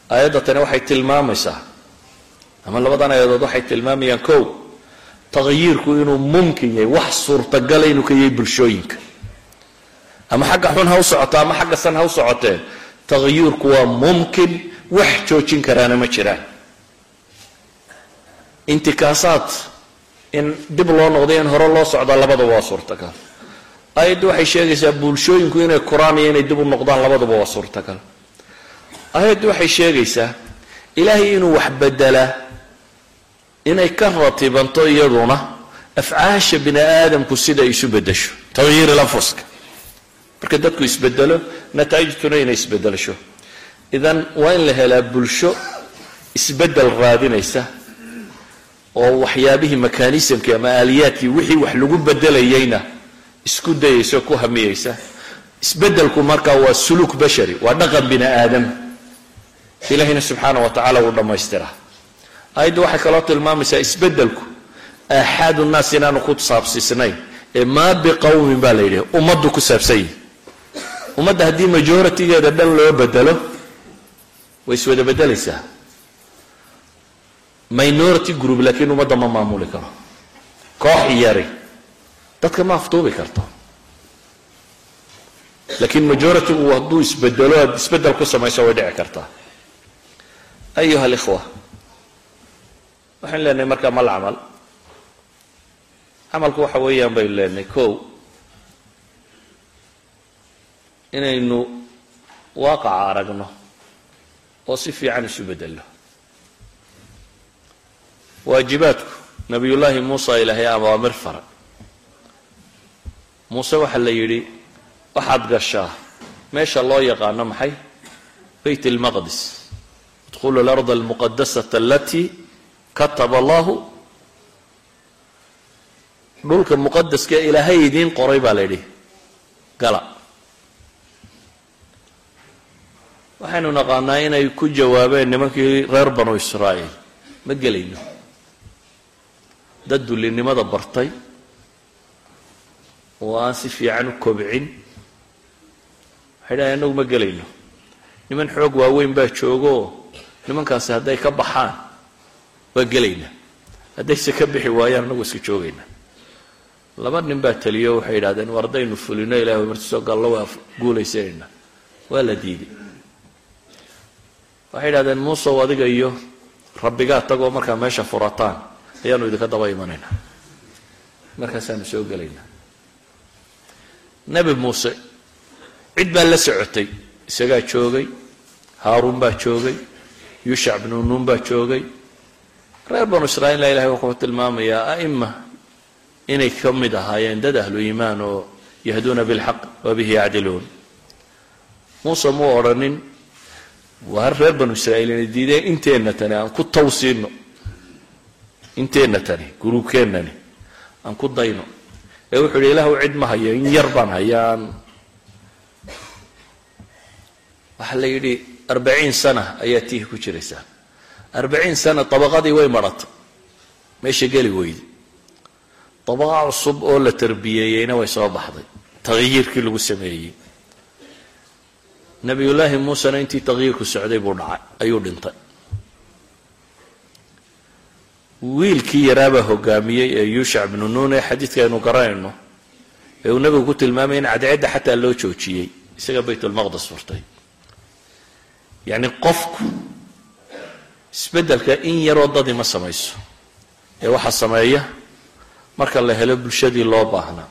S1: aayadda tani waxay tilmaamaysaa. Ama labadan aayadood waxay tilmaamayaan kow takyiirku inuu mumkin yahay wax suurtagala inuu ka yahay bulshooyinka. Ama xagga xun ha u socoto ama xagga san ha u socotee takyiirku waa mumkin wax joojin karaana ma jiraan. Intikaasaad in dib loo noqday in hore loo socdaa labadaba waa suurtagal. Aayaddu waxay sheegaysaa bulshooyinku inay koraan iyo inay dib u noqdaan labadaba waa suurtagal aayaddu waxay sheegaysaa ilaahay inuu wax bedelaa inay ka ratibanto iyaduna afcaasha bini aadamku sida ay isu bedesho takyiir lanfuska marka dadku isbedelo nataa'ijtuna inay isbedelasho idan waa in la helaa bulsho isbeddel raadinaysa oo waxyaabihii mekanismkii ama aaliyaadkii wixii wax lagu bedelayayna isku dayaysa ku hamiyeysa isbedelku marka waa suluuk bashari waa dhaqan bini aadam ilahina subxaana wa tacala wuu dhammaystiraa aayaddu waxay kaloo tilmaamaysaa isbedelku aaxaadu nnaas inaanu ku saabsiisnayn ee maa biqowmin baa la yidhi ummaddu ku saabsan yihi ummadda haddii majoritigeeda dhan loo bedelo way iswada bedelaysaa minority group laakiin ummadda ma maamuli karo. Koox yari. Dadka ma aftuubi karto. Laakiin majoritygu hadduu isbedelo aad isbeddel ku samayso way dhici kartaa ayuha alikhwa waxaan leenahay markaa mal camal camalku waxa weeyaan baynu leenahay kow inaynu waaqaca aragno oo si fiican isu bedelno waajibaadku nabiyullaahi muusa ilaahay awaamir fara muuse waxaa la yidhi waxaad gashaa meesha loo yaqaano maxay bayt almaqdis idkhulu alarda almuqadasata alatii kataba allahu dhulka muqadaska ilaahay idiin qoray baa la yidhi gala waxaynu naqaanaa inay ku jawaabeen nimankii reer banu israa'iil ma gelayno dad dullinimada bartay oo aan si fiican u kobcin waxay dhahay annagu ma gelayno niman xoog waaweyn baa joogooo nimankaasi hadday ka baxaan waa gelaynaa haddayse ka bixi waayaan annagu iska joogaynaa laba nin baa taliyo waxay yidhahdeen war haddaynu fulino ilahay martiisoo gallo waa guulaysanayna waa la diiday. Waxay yidhahdeen muusow adiga iyo rabbigaa tagoo markaa meesha furataan ayaanu idinka daba imanaynaa markaasaanu soo gelaynaa. Nebi muuse cid baa la socotay. Isagaa joogay haaruun baa joogay yuushac bnu nuun baa joogay. Reer banu israa'iilla ilahay wuxuu tilmaamayaa a'ima inay ka mid ahaayeen dad ahlu iimaan oo yahduuna bilxaq wa bihi yacdiluun. Muuse muu odhanin waa reer banu israa'iil inay diideen? Inteenna tani aan ku tawsiino inteenna tani guruubkeennani aan ku dayno. Ee wuxuu yidhi ilaahu cid ma hayo in yar baan hayaan. Waxaa la yidhi arbaciin sana ayaa tiihi ku jiraysaa. Arbaciin sana dabaqadii way madhatay meesha geli weyde dabaqa cusub oo la tarbiyeeyeyna way soo baxday. Takyiirkii lagu sameeyey. Nebiyullaahi muusena intii takyiirku socday buu dhacay. Ayuu dhintay. Wiilkii yaraabaa hogaamiyey ee yuushac bnu nuun ee xadiidka aynu garanayno ee uu nebigu ku tilmaamay in cadceedda xataa loo joojiyey. Isaga baytulmaqdes furtay yacni qofku isbeddelka in yaroo dadii ma samayso ee waxaa sameeya marka la helo bulshadii loo baahnaa.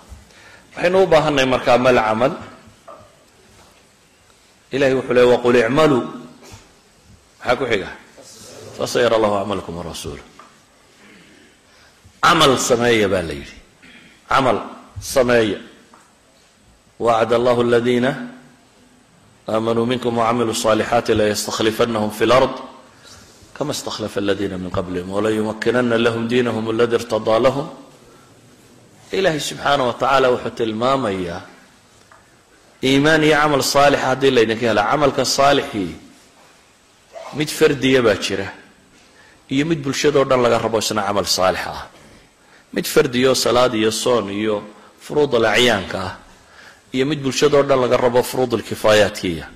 S1: Waxaynu u baahannahay markaa mal camal. Ilahay wuxuu leey waqul icmaluu maxaa ku xiga? Fasayara allahu acmalakum warasuulu camal sameeya baa la yidhi. Camal sameeya. Wacd allahu aladiina amanuu minkum wacamiluu صaalixaati layastaklifanahum fi lard kama istakhlafa aladiina min qablihim walayumakinana lahum diinahum aladi irtadaa lahum ilaahay subxaana wa tacaala wuxuu tilmaamayaa iimaan iyo camal saalixa haddii laydinka hela camalka saalixii mid fardiya baa jira iyo mid bulshadao dhan laga rabo isna camal saalix ah mid fardiyo salaad iyo soon iyo furuud alacyaanka ah iyo mid bulshadao dhan laga rabo furuud alkifaayaatkiya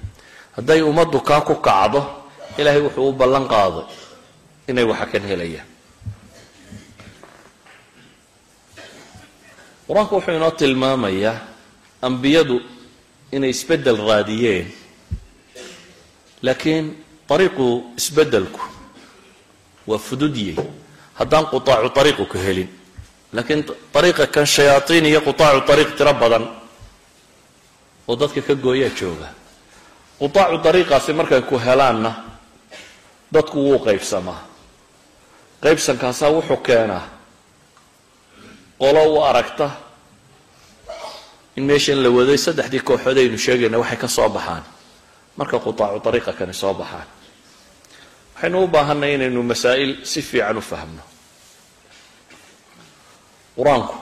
S1: hadday ummaddu kaa ku kacdo ilaahay wuxuu u ballan qaaday inay waxa kan helayaan. Qur'aanku wuxuu inoo tilmaamayaa ambiyadu inay isbeddel raadiyeen laakiin ariiqu isbeddelku waa fududyey haddaan qutaacu ariiqu ka helin laakiin ariiqa kan shayaatiin iyo qutaacu ariiq tiro badan oo dadka ka gooyaa jooga. Qutaacu ariiqaasi markay ku helaanna dadku wuu qaybsamaa. Qaybsankaasaa wuxuu keenaa qolo u aragta in meeshan la waday saddexdii kooxood aynu sheegayna waxay ka soo baxaan. Marka qutaacu ariiqa kani soo baxaan. Waxaynu u baahanay inaynu masaa'il si fiican u fahmno qur'aanku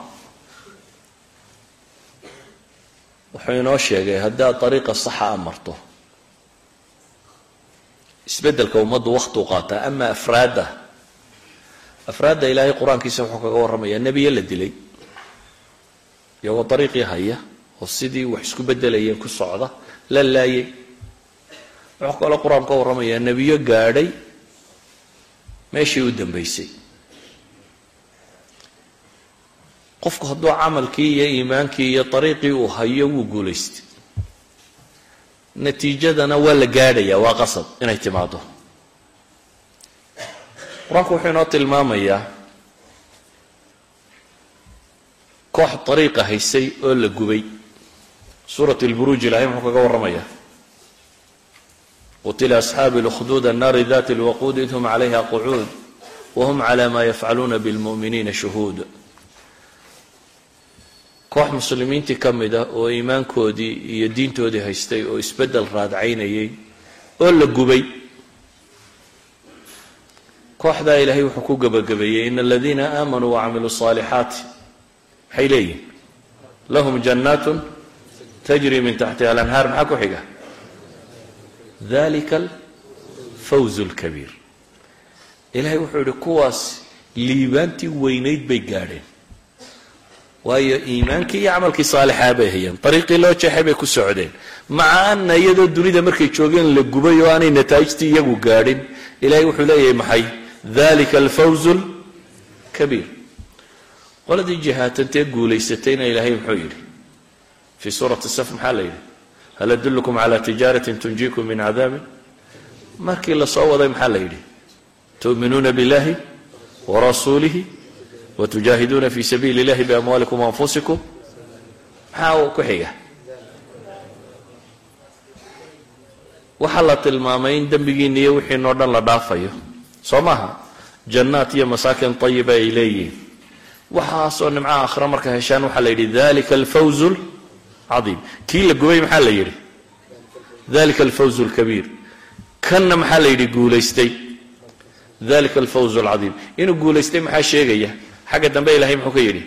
S1: wuxuu inoo sheegay haddaad ariiqa saxa a marto. Isbeddelka ummaddu waktuu qaataa ama afraadda. Afraadda ilaahay qur'aankiisa wuxuu kaga warramayaa nebiye la dilay iyagoo dariiqii haya oo sidii wax isku beddelayeen ku socda la laayay. Wuxuu kaloo qur'aan ka warramayaa nebiyo gaadhay meeshii u dambaysay qofku hadduu camalkii iyo iimaankii iyo dariiqii uu hayo wuu guulaystay natiijadana waa la gaadhayaa waa qasab inay timaado qur'aanku wuxuu inoo tilmaamayaa koox dariiqa haysay oo la gubay. Suurat lburuuj ilahay muxuu kaga warramaya qutila asxaabi lkhduud annaari dati lwaquud id hum calayha qucuud wahum cala ma yafcaluuna bilmu'miniina shuhuud koox muslimiintii ka mid a oo iimaankoodii iyo diintoodii haystay oo isbeddel raadcaynayay oo la gubay kooxdaa ilaahay wuxuu ku gabagabeeyey in aladiina aamanuu wacamiluu saalixaati maxay leeyihiin lahum jannaatun tajri min taxtiha alanhaar. Maxaa ku xiga? Dalika alfawz lkabiir ilahay wuxuu yihi kuwaas liibaantii weynayd bay gaadheen waayo iimaankii iyo camalkii saalixaa bay hayeen. Ariiqii loo jeexay bay ku socdeen. Maca ana iyadoo dunida markay joogeen la gubay oo aanay nataa'ijtii iyagu gaadhin. Ilahay wuxuu leeyahay maxay? Dalika alfawz lkabiir qoladii jihaatantee guulaysatayna ilaahay muxuu yidhi fii suurati saf maxaa la yidhi? Hal adullukum cala tijaaratin tunjiikum min cadaabin? Markii la soo waday maxaa la yidhi? Tu'minuuna billahi warasuulihi watujaahiduuna fii sabiili illahi biamwaalikum waanfusikum maxaa ku xiga waxaa la tilmaamay in dembigiina iyo wixiinoo dhan la dhaafayo soo maaha jannaat iyo masaakin ayiba ay leeyihiin waxaasoo nimcaha akhra marka heshaan waxaa la yidhi dalika alfawzu lcaiim kii la gubay maxaa la yidhi dalika alfawzu lkabiir kanna maxaa la yidhi guulaystay dalika alfawz alcadiim inuu guulaystay maxaa sheegaya xagga dambe ilahay muxuu ka yidhi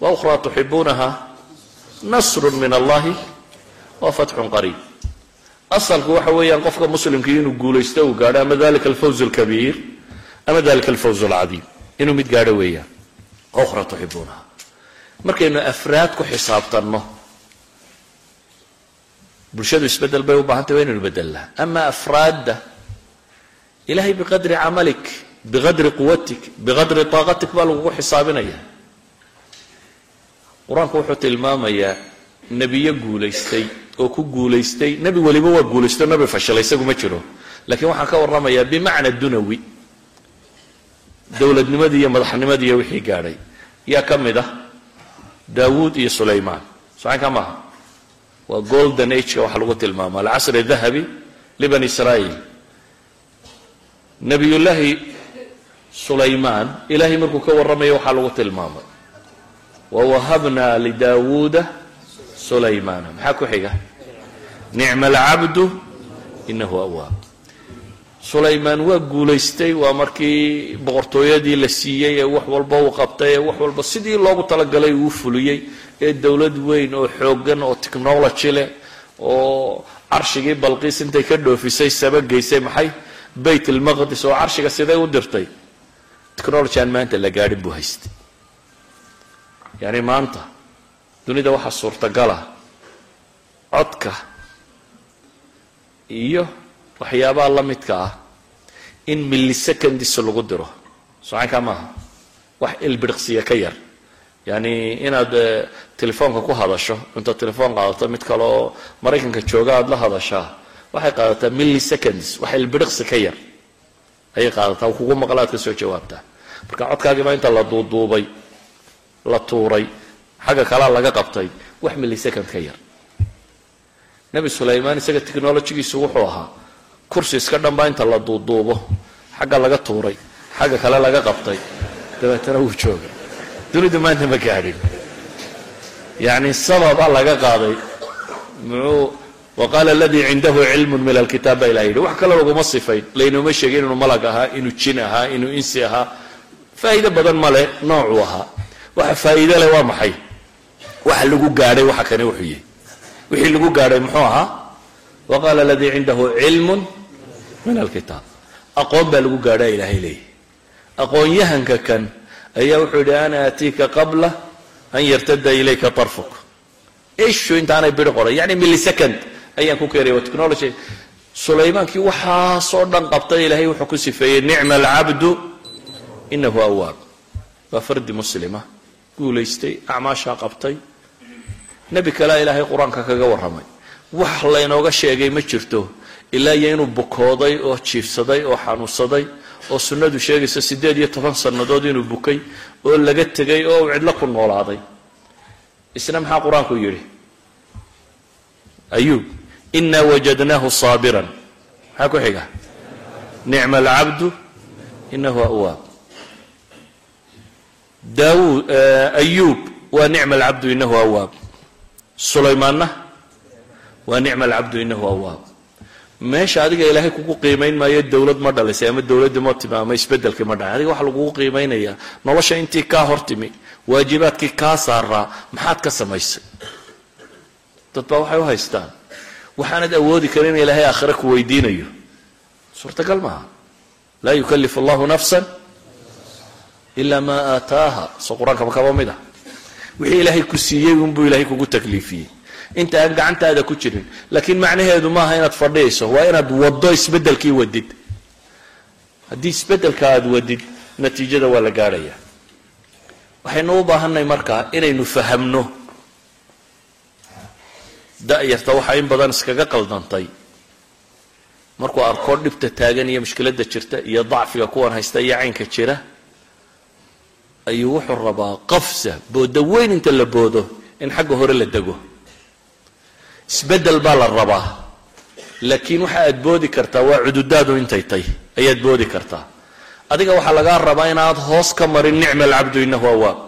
S1: wa ukhraa tuxibuunaha nasrun min allahi wa fatxun qariib. Asalku waxa weeyaan qofka muslimkii inuu guulaysto uu gaadho ama dalika alfawz alkabiir ama dalika alfawz alcadiim inuu mid gaadho weeyaan ukhraa tuxibuunaha markaynu afraad ku xisaabtanno bulshadu isbeddel bay u baahantay waa inaynu bedelnaa ama afraadda ilahay biqadri camalik biqadri quwatik biqadri taaqatik baa lagugu xisaabinaya qur'aanku wuxuu tilmaamayaa nebiyo guulaystay oo ku guulaystay nebi weliba waa guulaysto nebi fashalay isagu ma jiro lakiin waxaan ka warramayaa bimacna dunawi dowladnimadii iyo madaxnimadii iyo wixii gaadhay yaa ka mid ah daawuud iyo sulaymaan socanka maaha waa golden ageka waxaa lagu tilmaama alcasri dahabi libani israa'iil nebiyullaahi sulaymaan ilaahay markuu ka warramayo waxaa lagu tilmaamay. Wawahabna lidaawuuda sulaymaana. Maxaa ku xiga? Nicma alcabdu inahu awaab sulaymaan waa guulaystay waa markii boqortooyadii la siiyey ee wax walba uu qabtay ee wax walba sidii loogu talagalay uu fuliyey ee dowlad weyn oo xoogan oo technology leh oo carshigii balqiis intay ka dhoofisay sabageysay maxay? Bayt almaqdis oo carshiga siday u dirtay technology aan maanta la gaadhin buu haystay. Yacni maanta dunida waxaa suurtagala codka iyo waxyaabaha la midka ah in millisecondis lagu diro. Socankaa maaha. Wax ilbiriqsiya ka yar. Yani inaad telefoonka ku hadasho intaad telefoon qaadato mid kale oo maraykanka jooga aada la hadashaa waxay qaadataa milliseconds wax ilbiriqsi ka yar ayay qaadataa kugu maqla aad ka soo jawaabtaa. Marka codkaagiibaa inta la duuduubay la tuuray xagga kalea laga qabtay wax millisecond ka yar. Nebi sulaymaan isaga technologigiisu wuxuu ahaa kursi iska dhanbaa inta la duuduubo xagga laga tuuray xagga kale laga qabtay. Dabeetana wuu jooga. Dunidu maanta ma gaadhin. Yacni sababa laga qaaday muxuu waqaala aladii cindahu cilmun min alkitaab baa ilah yidhi wax kale laguma sifayn. Laynooma sheegin inuu malag ahaa inuu jin ahaa inuu insi ahaa. Faa'iido badan ma leh noocuu ahaa. Waxa faa'iido leh waa maxay? Waxa lagu gaadhay waxa kani wuxuu yahay wixii lagu gaadhay muxuu ahaa? Waqaala aladii cindahu cilmun min alkitaab. Aqoon baa lagu gaadhaa ilaahay leeyahy aqoon-yahanka kan ayaa wuxuu yidhi ana aatiika qabla an yartada ilayka tarfuk ishu intaanay biri qoray yani millisecond ayaan ku keenaya waa technology. Sulaymaankii waxaasoo dhan qabtay ilaahay wuxuu ku sifeeyey nicma alcabdu inahu awaab waa fardi muslima. Guulaystay acmaashaa qabtay. Nebi kalea ilaahay qur'aanka kaga warramay. Wax laynooga sheegay ma jirto. Ilaa iyo inuu bukooday oo jiifsaday oo xanuunsaday oo sunnadu sheegaysa siddeed iyo toban sannadood inuu bukay oo laga tegay oo cidlo ku noolaaday. Isna maxaa qur'aanku yidhi? Ayuub inaa wajadnaahu saabiran maxaa ku xiga? Nicma alcabdu inahu awaab daawud ayuub waa nicma alcabdu inahu awaab sulaymaanna waa nicma alcabdu inahu awaab meesha adiga ilaahay kugu qiimayn maayo dowlad ma dhalisay ama dowladdii ma timi ama isbedelkii ma dhacay adiga waxaa lagugu qiimaynayaa nolosha intii kaa hor timi waajibaadkii kaa saaraa maxaad ka samaysay? Dad baa waxay u haystaan waxaanad awoodi karin in ilaahay aakhire ku weydiinayo. Suurtagal maaha laa yukalifu allahu nafsan ilaa maa aataaha. Soo qur'aanka makaba mid ah. Wixii ilaahay ku siiyey unbuu ilaahay kugu takliifiyey. Inta aan gacantaada ku jirin laakiin macnaheedu maaha inaad fadhiyayso waa inaad waddo isbeddelkii wadid. Haddii isbeddelka aad wadid natiijada waa la gaadhaya waxaynu u baahanay markaa inaynu fahamno da-yarta waxaa in badan iskaga qaldantay. Markuu arko dhibta taagan iyo mushkiladda jirta iyo dacfiga kuwan haysta iyo caynka jira ayuu wuxuu rabaa qafsa boodo weyn inta la boodo in xagga hore la dego. Isbeddel baa la rabaa. Laakiin waxa aad boodi kartaa waa cududaadu intay tay ayaad boodi kartaa. Adiga waxaa lagaa rabaa inaad hoos ka marin nicma alcabdu inahu awaab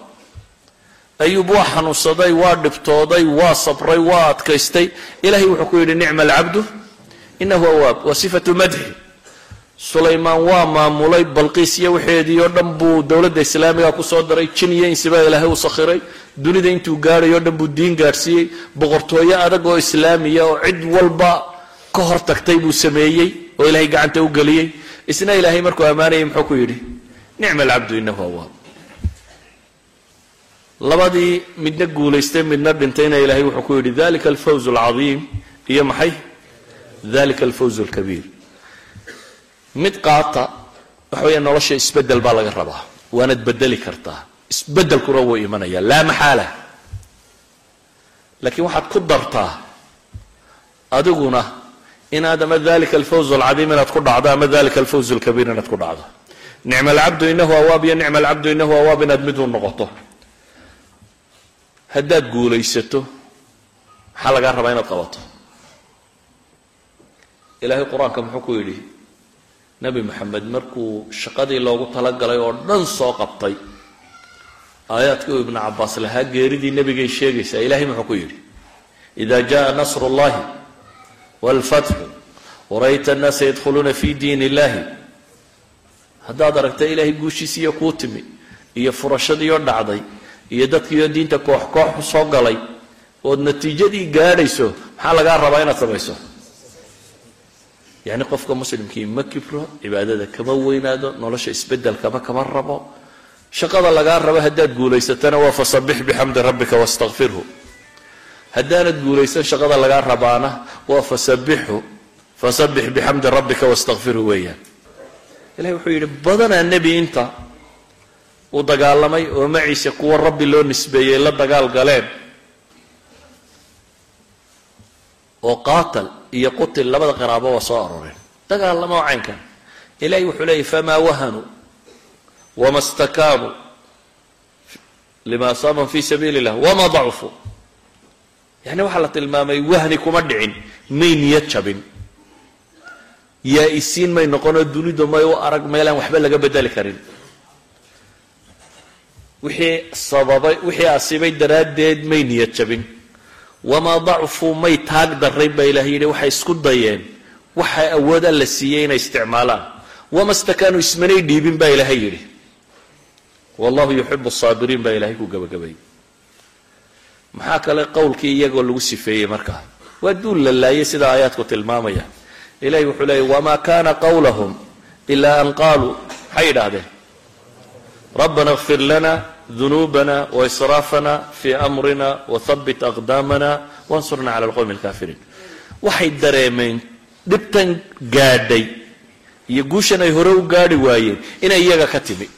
S1: ayuub waa xanuunsaday waa dhibtooday waa sabray waa adkaystay. Ilahay wuxuu ku yidhi nicma alcabdu inahu awaab waa sifatu madxi sulaymaan waa maamulay balqiis iyo waxeedii oo dhan buu dowladda islaamiga ku soo daray jin iyo insibaa ilaahay u sakhiray dunida intuu gaadhay o dhan buu diin gaadhsiiyey boqortooyo adag oo islaamiya oo cid walba ka hor tagtay buu sameeyey oo ilaahay gacanta u geliyey. Isna ilaahay markuu ammaanayay muxuu ku yidhi nicma alcabdu inahu awaab labadii midna guulaystay midna dhintayna ilaahay wuxuu ku yidhi dalika alfawz alcadiim. Iyo maxay? Dalika alfawz alkabiir. Mid qaata waxa weeya nolosha isbeddel baa laga rabaa. Waanad bedeli kartaa. Isbedelkuna wuu imanaya laa maxaala. Laakiin waxaad ku dartaa adiguna inaad ama dalika alfawz alcadiim inaad ku dhacdo ama dalika alfawz alkabiir inaad ku dhacdo. Nicma alcabdu inahu awaab iyo nicma alcabdu inahu awaab inaad mid u noqoto haddaad guulaysato maxaa lagaa rabaa inaad qabato? Ilaahay qur'aanka muxuu ku yidhi nebi moxamed markuu shaqadii loogu talagalay oo dhan soo qabtay aayaadkii uu ibnu cabaas lahaa geeridii nebigay sheegaysaa ilahay muxuu ku yidhi ida jaa nasru اllahi wاlfatxu warayta annaasa yadkhuluuna fi diin illahi haddaad aragta ilaahay guushiisiiyo kuu timi iyo furashadiioo dhacday iyo dadkiioo diinta koox koox soo galay ood natiijadii gaadhayso maxaa lagaa rabaa inaad samayso? Yacni qofka muslimkii ma kibro cibaadada kama weynaado nolosha isbedelkama kama rabo. Shaqada lagaa rabo haddaad guulaysatana waa fasabix bixamdi rabbika wastakfirhu haddaanad guulaysan shaqada lagaa rabaana waa fasabixhu fasabix bixamdi rabbika wastakfirhu weeyaan. Ilahi wuxuu yidhi badanaa nebi inta uu dagaalamay oo maciise kuwa rabbi loo nisbeeyey la dagaal galeen. oo qaatal iyo qutil labada qiraabo waa soo aroreen. dagaalamo oo caynkan. Ilahi wuxuu leeyay famaa wahanuu wama stakaanuu lima asaabahum fi sabiili illah wama dacfuu yani waxaa la tilmaamay wahni kuma dhicin may niyad jabin. Yaa isiin may noqonoo dunidu may u arag meelaan waxba laga bedeli karin wixii sababay wixii asibay daraaddeed may niyad jabin. Wamaa dacfuu may taag darrayn baa ilahay yidhi waxay isku dayeen. Waxa awooda la siiyey inay isticmaalaan. Wama stakaanuu ismanay dhiibin baa ilaahay yidhi. Wallahu yuxibu saabiriin baa ilahay ku gabagabayay maxaa kale qowlkii iyagoo lagu sifeeyey markaa waa duul la laayay sida aayaadku tilmaamaya. Ilahi wuxuu leeyay wma kana qawlahum ila an qaluu maxay yidhaahdeen rabbana اغfir lana dunuubana waisraafana fi amrina wahabit aqdaamana wansurna cala alqowmi alkafiriin waxay dareemeen dhibtan gaadhay iyo guushan ay hore u gaadhi waayeen inay iyaga ka timi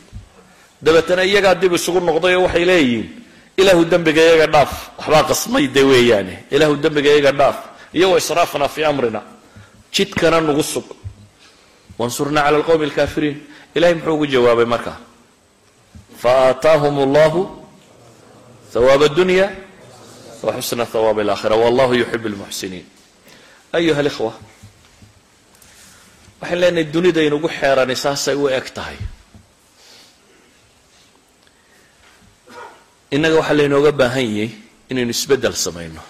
S1: dabeetana iyagaa dib isugu noqday oo waxay leeyihiin ilaahu dembiga iyaga dhaaf waxbaa qasmay de weeyaane ilaahu dembiga iyaga dhaaf iyo waisraafna fi amrina jidkana nagu sug wansurnaa cala alqowmi alkafiriin ilahay muxuu ugu jawaabay marka faaataahum allahu hawaab addunya wa xusna hawaab alaakhira wallahu yuxib lmuxsiniin ayuha alikhwa waxaan leenahay dunida inugu xeerani saasay u eg tahay. innaga waxaa laynooga baahan yahay inaynu isbeddel samayno.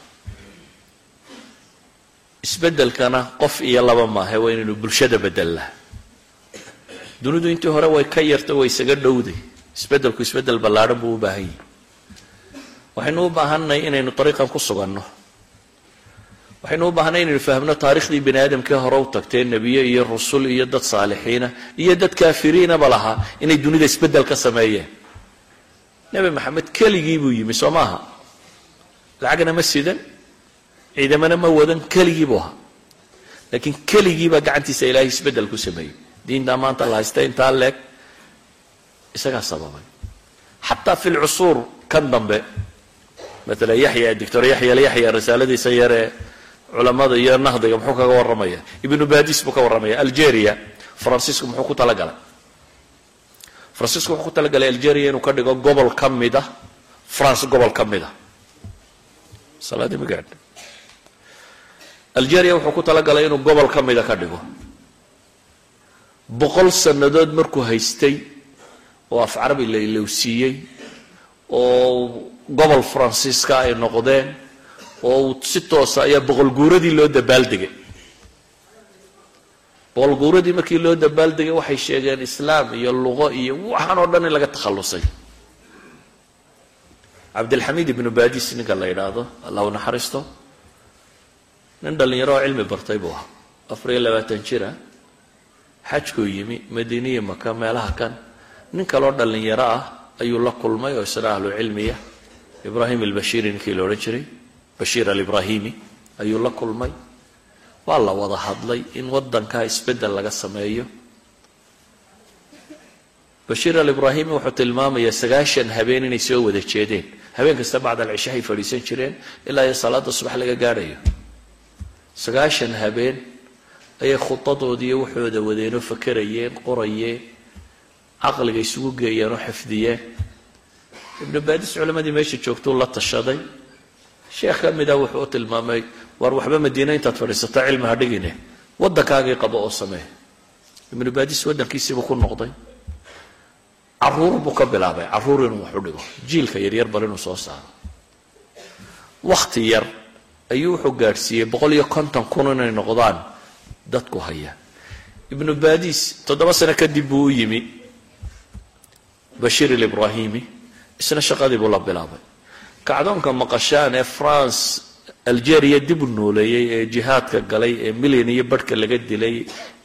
S1: isbeddelkana qof iyo laba maahe waa inaynu bulshada bedelnaa dunidu intii hore way ka yarta way isaga dhowday isbeddelku isbeddel ballaadhan buu u baahan yahay. Waxaynu u baahannahay inaynu dariiqan ku suganno. Waxaynu u baahanay inaynu fahmno taarikhdii bani aadamkii hore u tagtee nebiye iyo rusul iyo dad saalixiina iyo dad kaafiriinaba lahaa inay dunida isbeddel ka sameeyeen. Nebi maxamed keligii buu yimi soo maaha? Lacagna ma sidan ciidamana ma wadan keligii buu ahaa. Laakiin keligiibaa gacantiisa ilaahay isbeddel ku sameeyey. Diintaa maanta la haysta intaa leeg isagaa sababay. Xataa fi lcusuur kan dambe maala yaxya doctor yaxya alyaxya risaaladiisa yaree culamada iyo nahdiga muxuu kaga warramaya? Ibnu badis buu ka warramaya algeria. Francisco muxuu ku talagalay? Francisco wuxuu ku talagalay algeria inuu ka dhigo gobol ka mid a france gobol ka mid a salaadii ma gaadha algeria wuxuu ku talagalay inuu gobol ka mida ka dhigo. Boqol sannadood markuu haystay oo af carabi la ilowsiiyey oo gobol faransiiska ay noqdeen oo si toosa ayaa boqol guuradii loo dabaaldegay boqol markii loo dabaaldegay waxay sheegeen islaam iyo luqo iyo waxaan oo dhan in laga takhallusay. Cabdilxamiid ibnu badis ninka la yidhaahdo allah naxariisto nin dhallinyaro oo cilmi bartay buu ahaa. Afar iyo labaatan jira xajkuu yimi madiiniya maka meelaha kan nin kaloo dhallinyaro ah ayuu la kulmay oo isna ahlu cilmiya. Ibraahim albashiiri ninkii la odhan jiray bashiir alibrahimi ayuu la kulmay. Waa la wada hadlay in waddankaa isbeddel laga sameeyo. Bashiir alibrahimi wuxuu tilmaamayaa sagaashan habeen inay soo wada jeedeen. Habeen kasta bacd alcishahay fadhiisan jireen ilaa iyo salaada subax laga gaadhayo. Sagaashan habeen ayay khudadoodii iyo waxooda wadeenoo fakerayeen qorayeen caqliga isugu geeyeen oo xifdiyeen ibnu baadis culammadii meesha joogtuu la tashaday. Sheekh ka mida wuxuu u tilmaamay war waxba madiina intaad fadhiisato cilmi ha dhigine. Waddankaagii qabo oo samee. Ibnu baadis waddankiisiibuu ku noqday. Caruur buu ka bilaabay carruur inuu wax u dhigo. Jiilka yaryar bal inuu soo saaro. Wakhti yar ayuu wuxuu gaadhsiiyey boqol iyo konton kun inay noqdaan dadku haya. Ibnu baadis toddoba sano kadib buu u yimi bashiir alibrahimi isna shaqadii buu la bilaabay. Kacdoonka maqashaan ee france algeria dib u nooleeyey ee jihaadka galay ee milyan iyo barhka laga dilay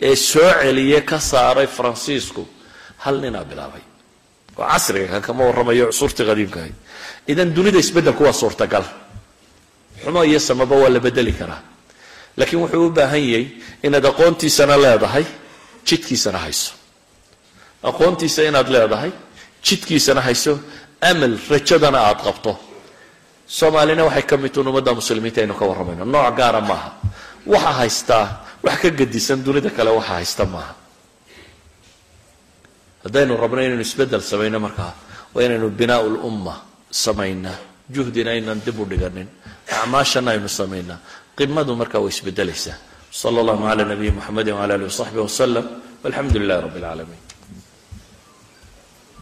S1: ee soo celiyey ka saaray faransiisku hal ninaa bilaabay. Oo casriga kan kama warramayo cusurtii qadiimkahay idan dunida isbeddelku waa suurtagal. Xumo iyo samaba waa la bedeli karaa. Laakiin wuxuu u baahan yahay inaad aqoontiisana leedahay jidkiisana hayso. Aqoontiisa inaad leedahay jidkiisana hayso amal rajadana aada qabto. Soomaalina waxay ka mid tuun ummadda muslimiinta aynu ka warramayno. Nooc gaara maaha. Waxa haystaa wax ka gedisan dunida kale waxa haysta maaha. Haddaynu rabno inaynu isbeddel samayno markaa waa inaynu binaa lumma samaynaa juhdina aynan dib u dhiganin. Acmaashana aynu samaynaa qimadu markaa way isbedelaysaa sala allahu cala nabiyi muxamedi wcala alihi wasaxbihi wasalam walxamdu lilahi rabbi alcaalamiin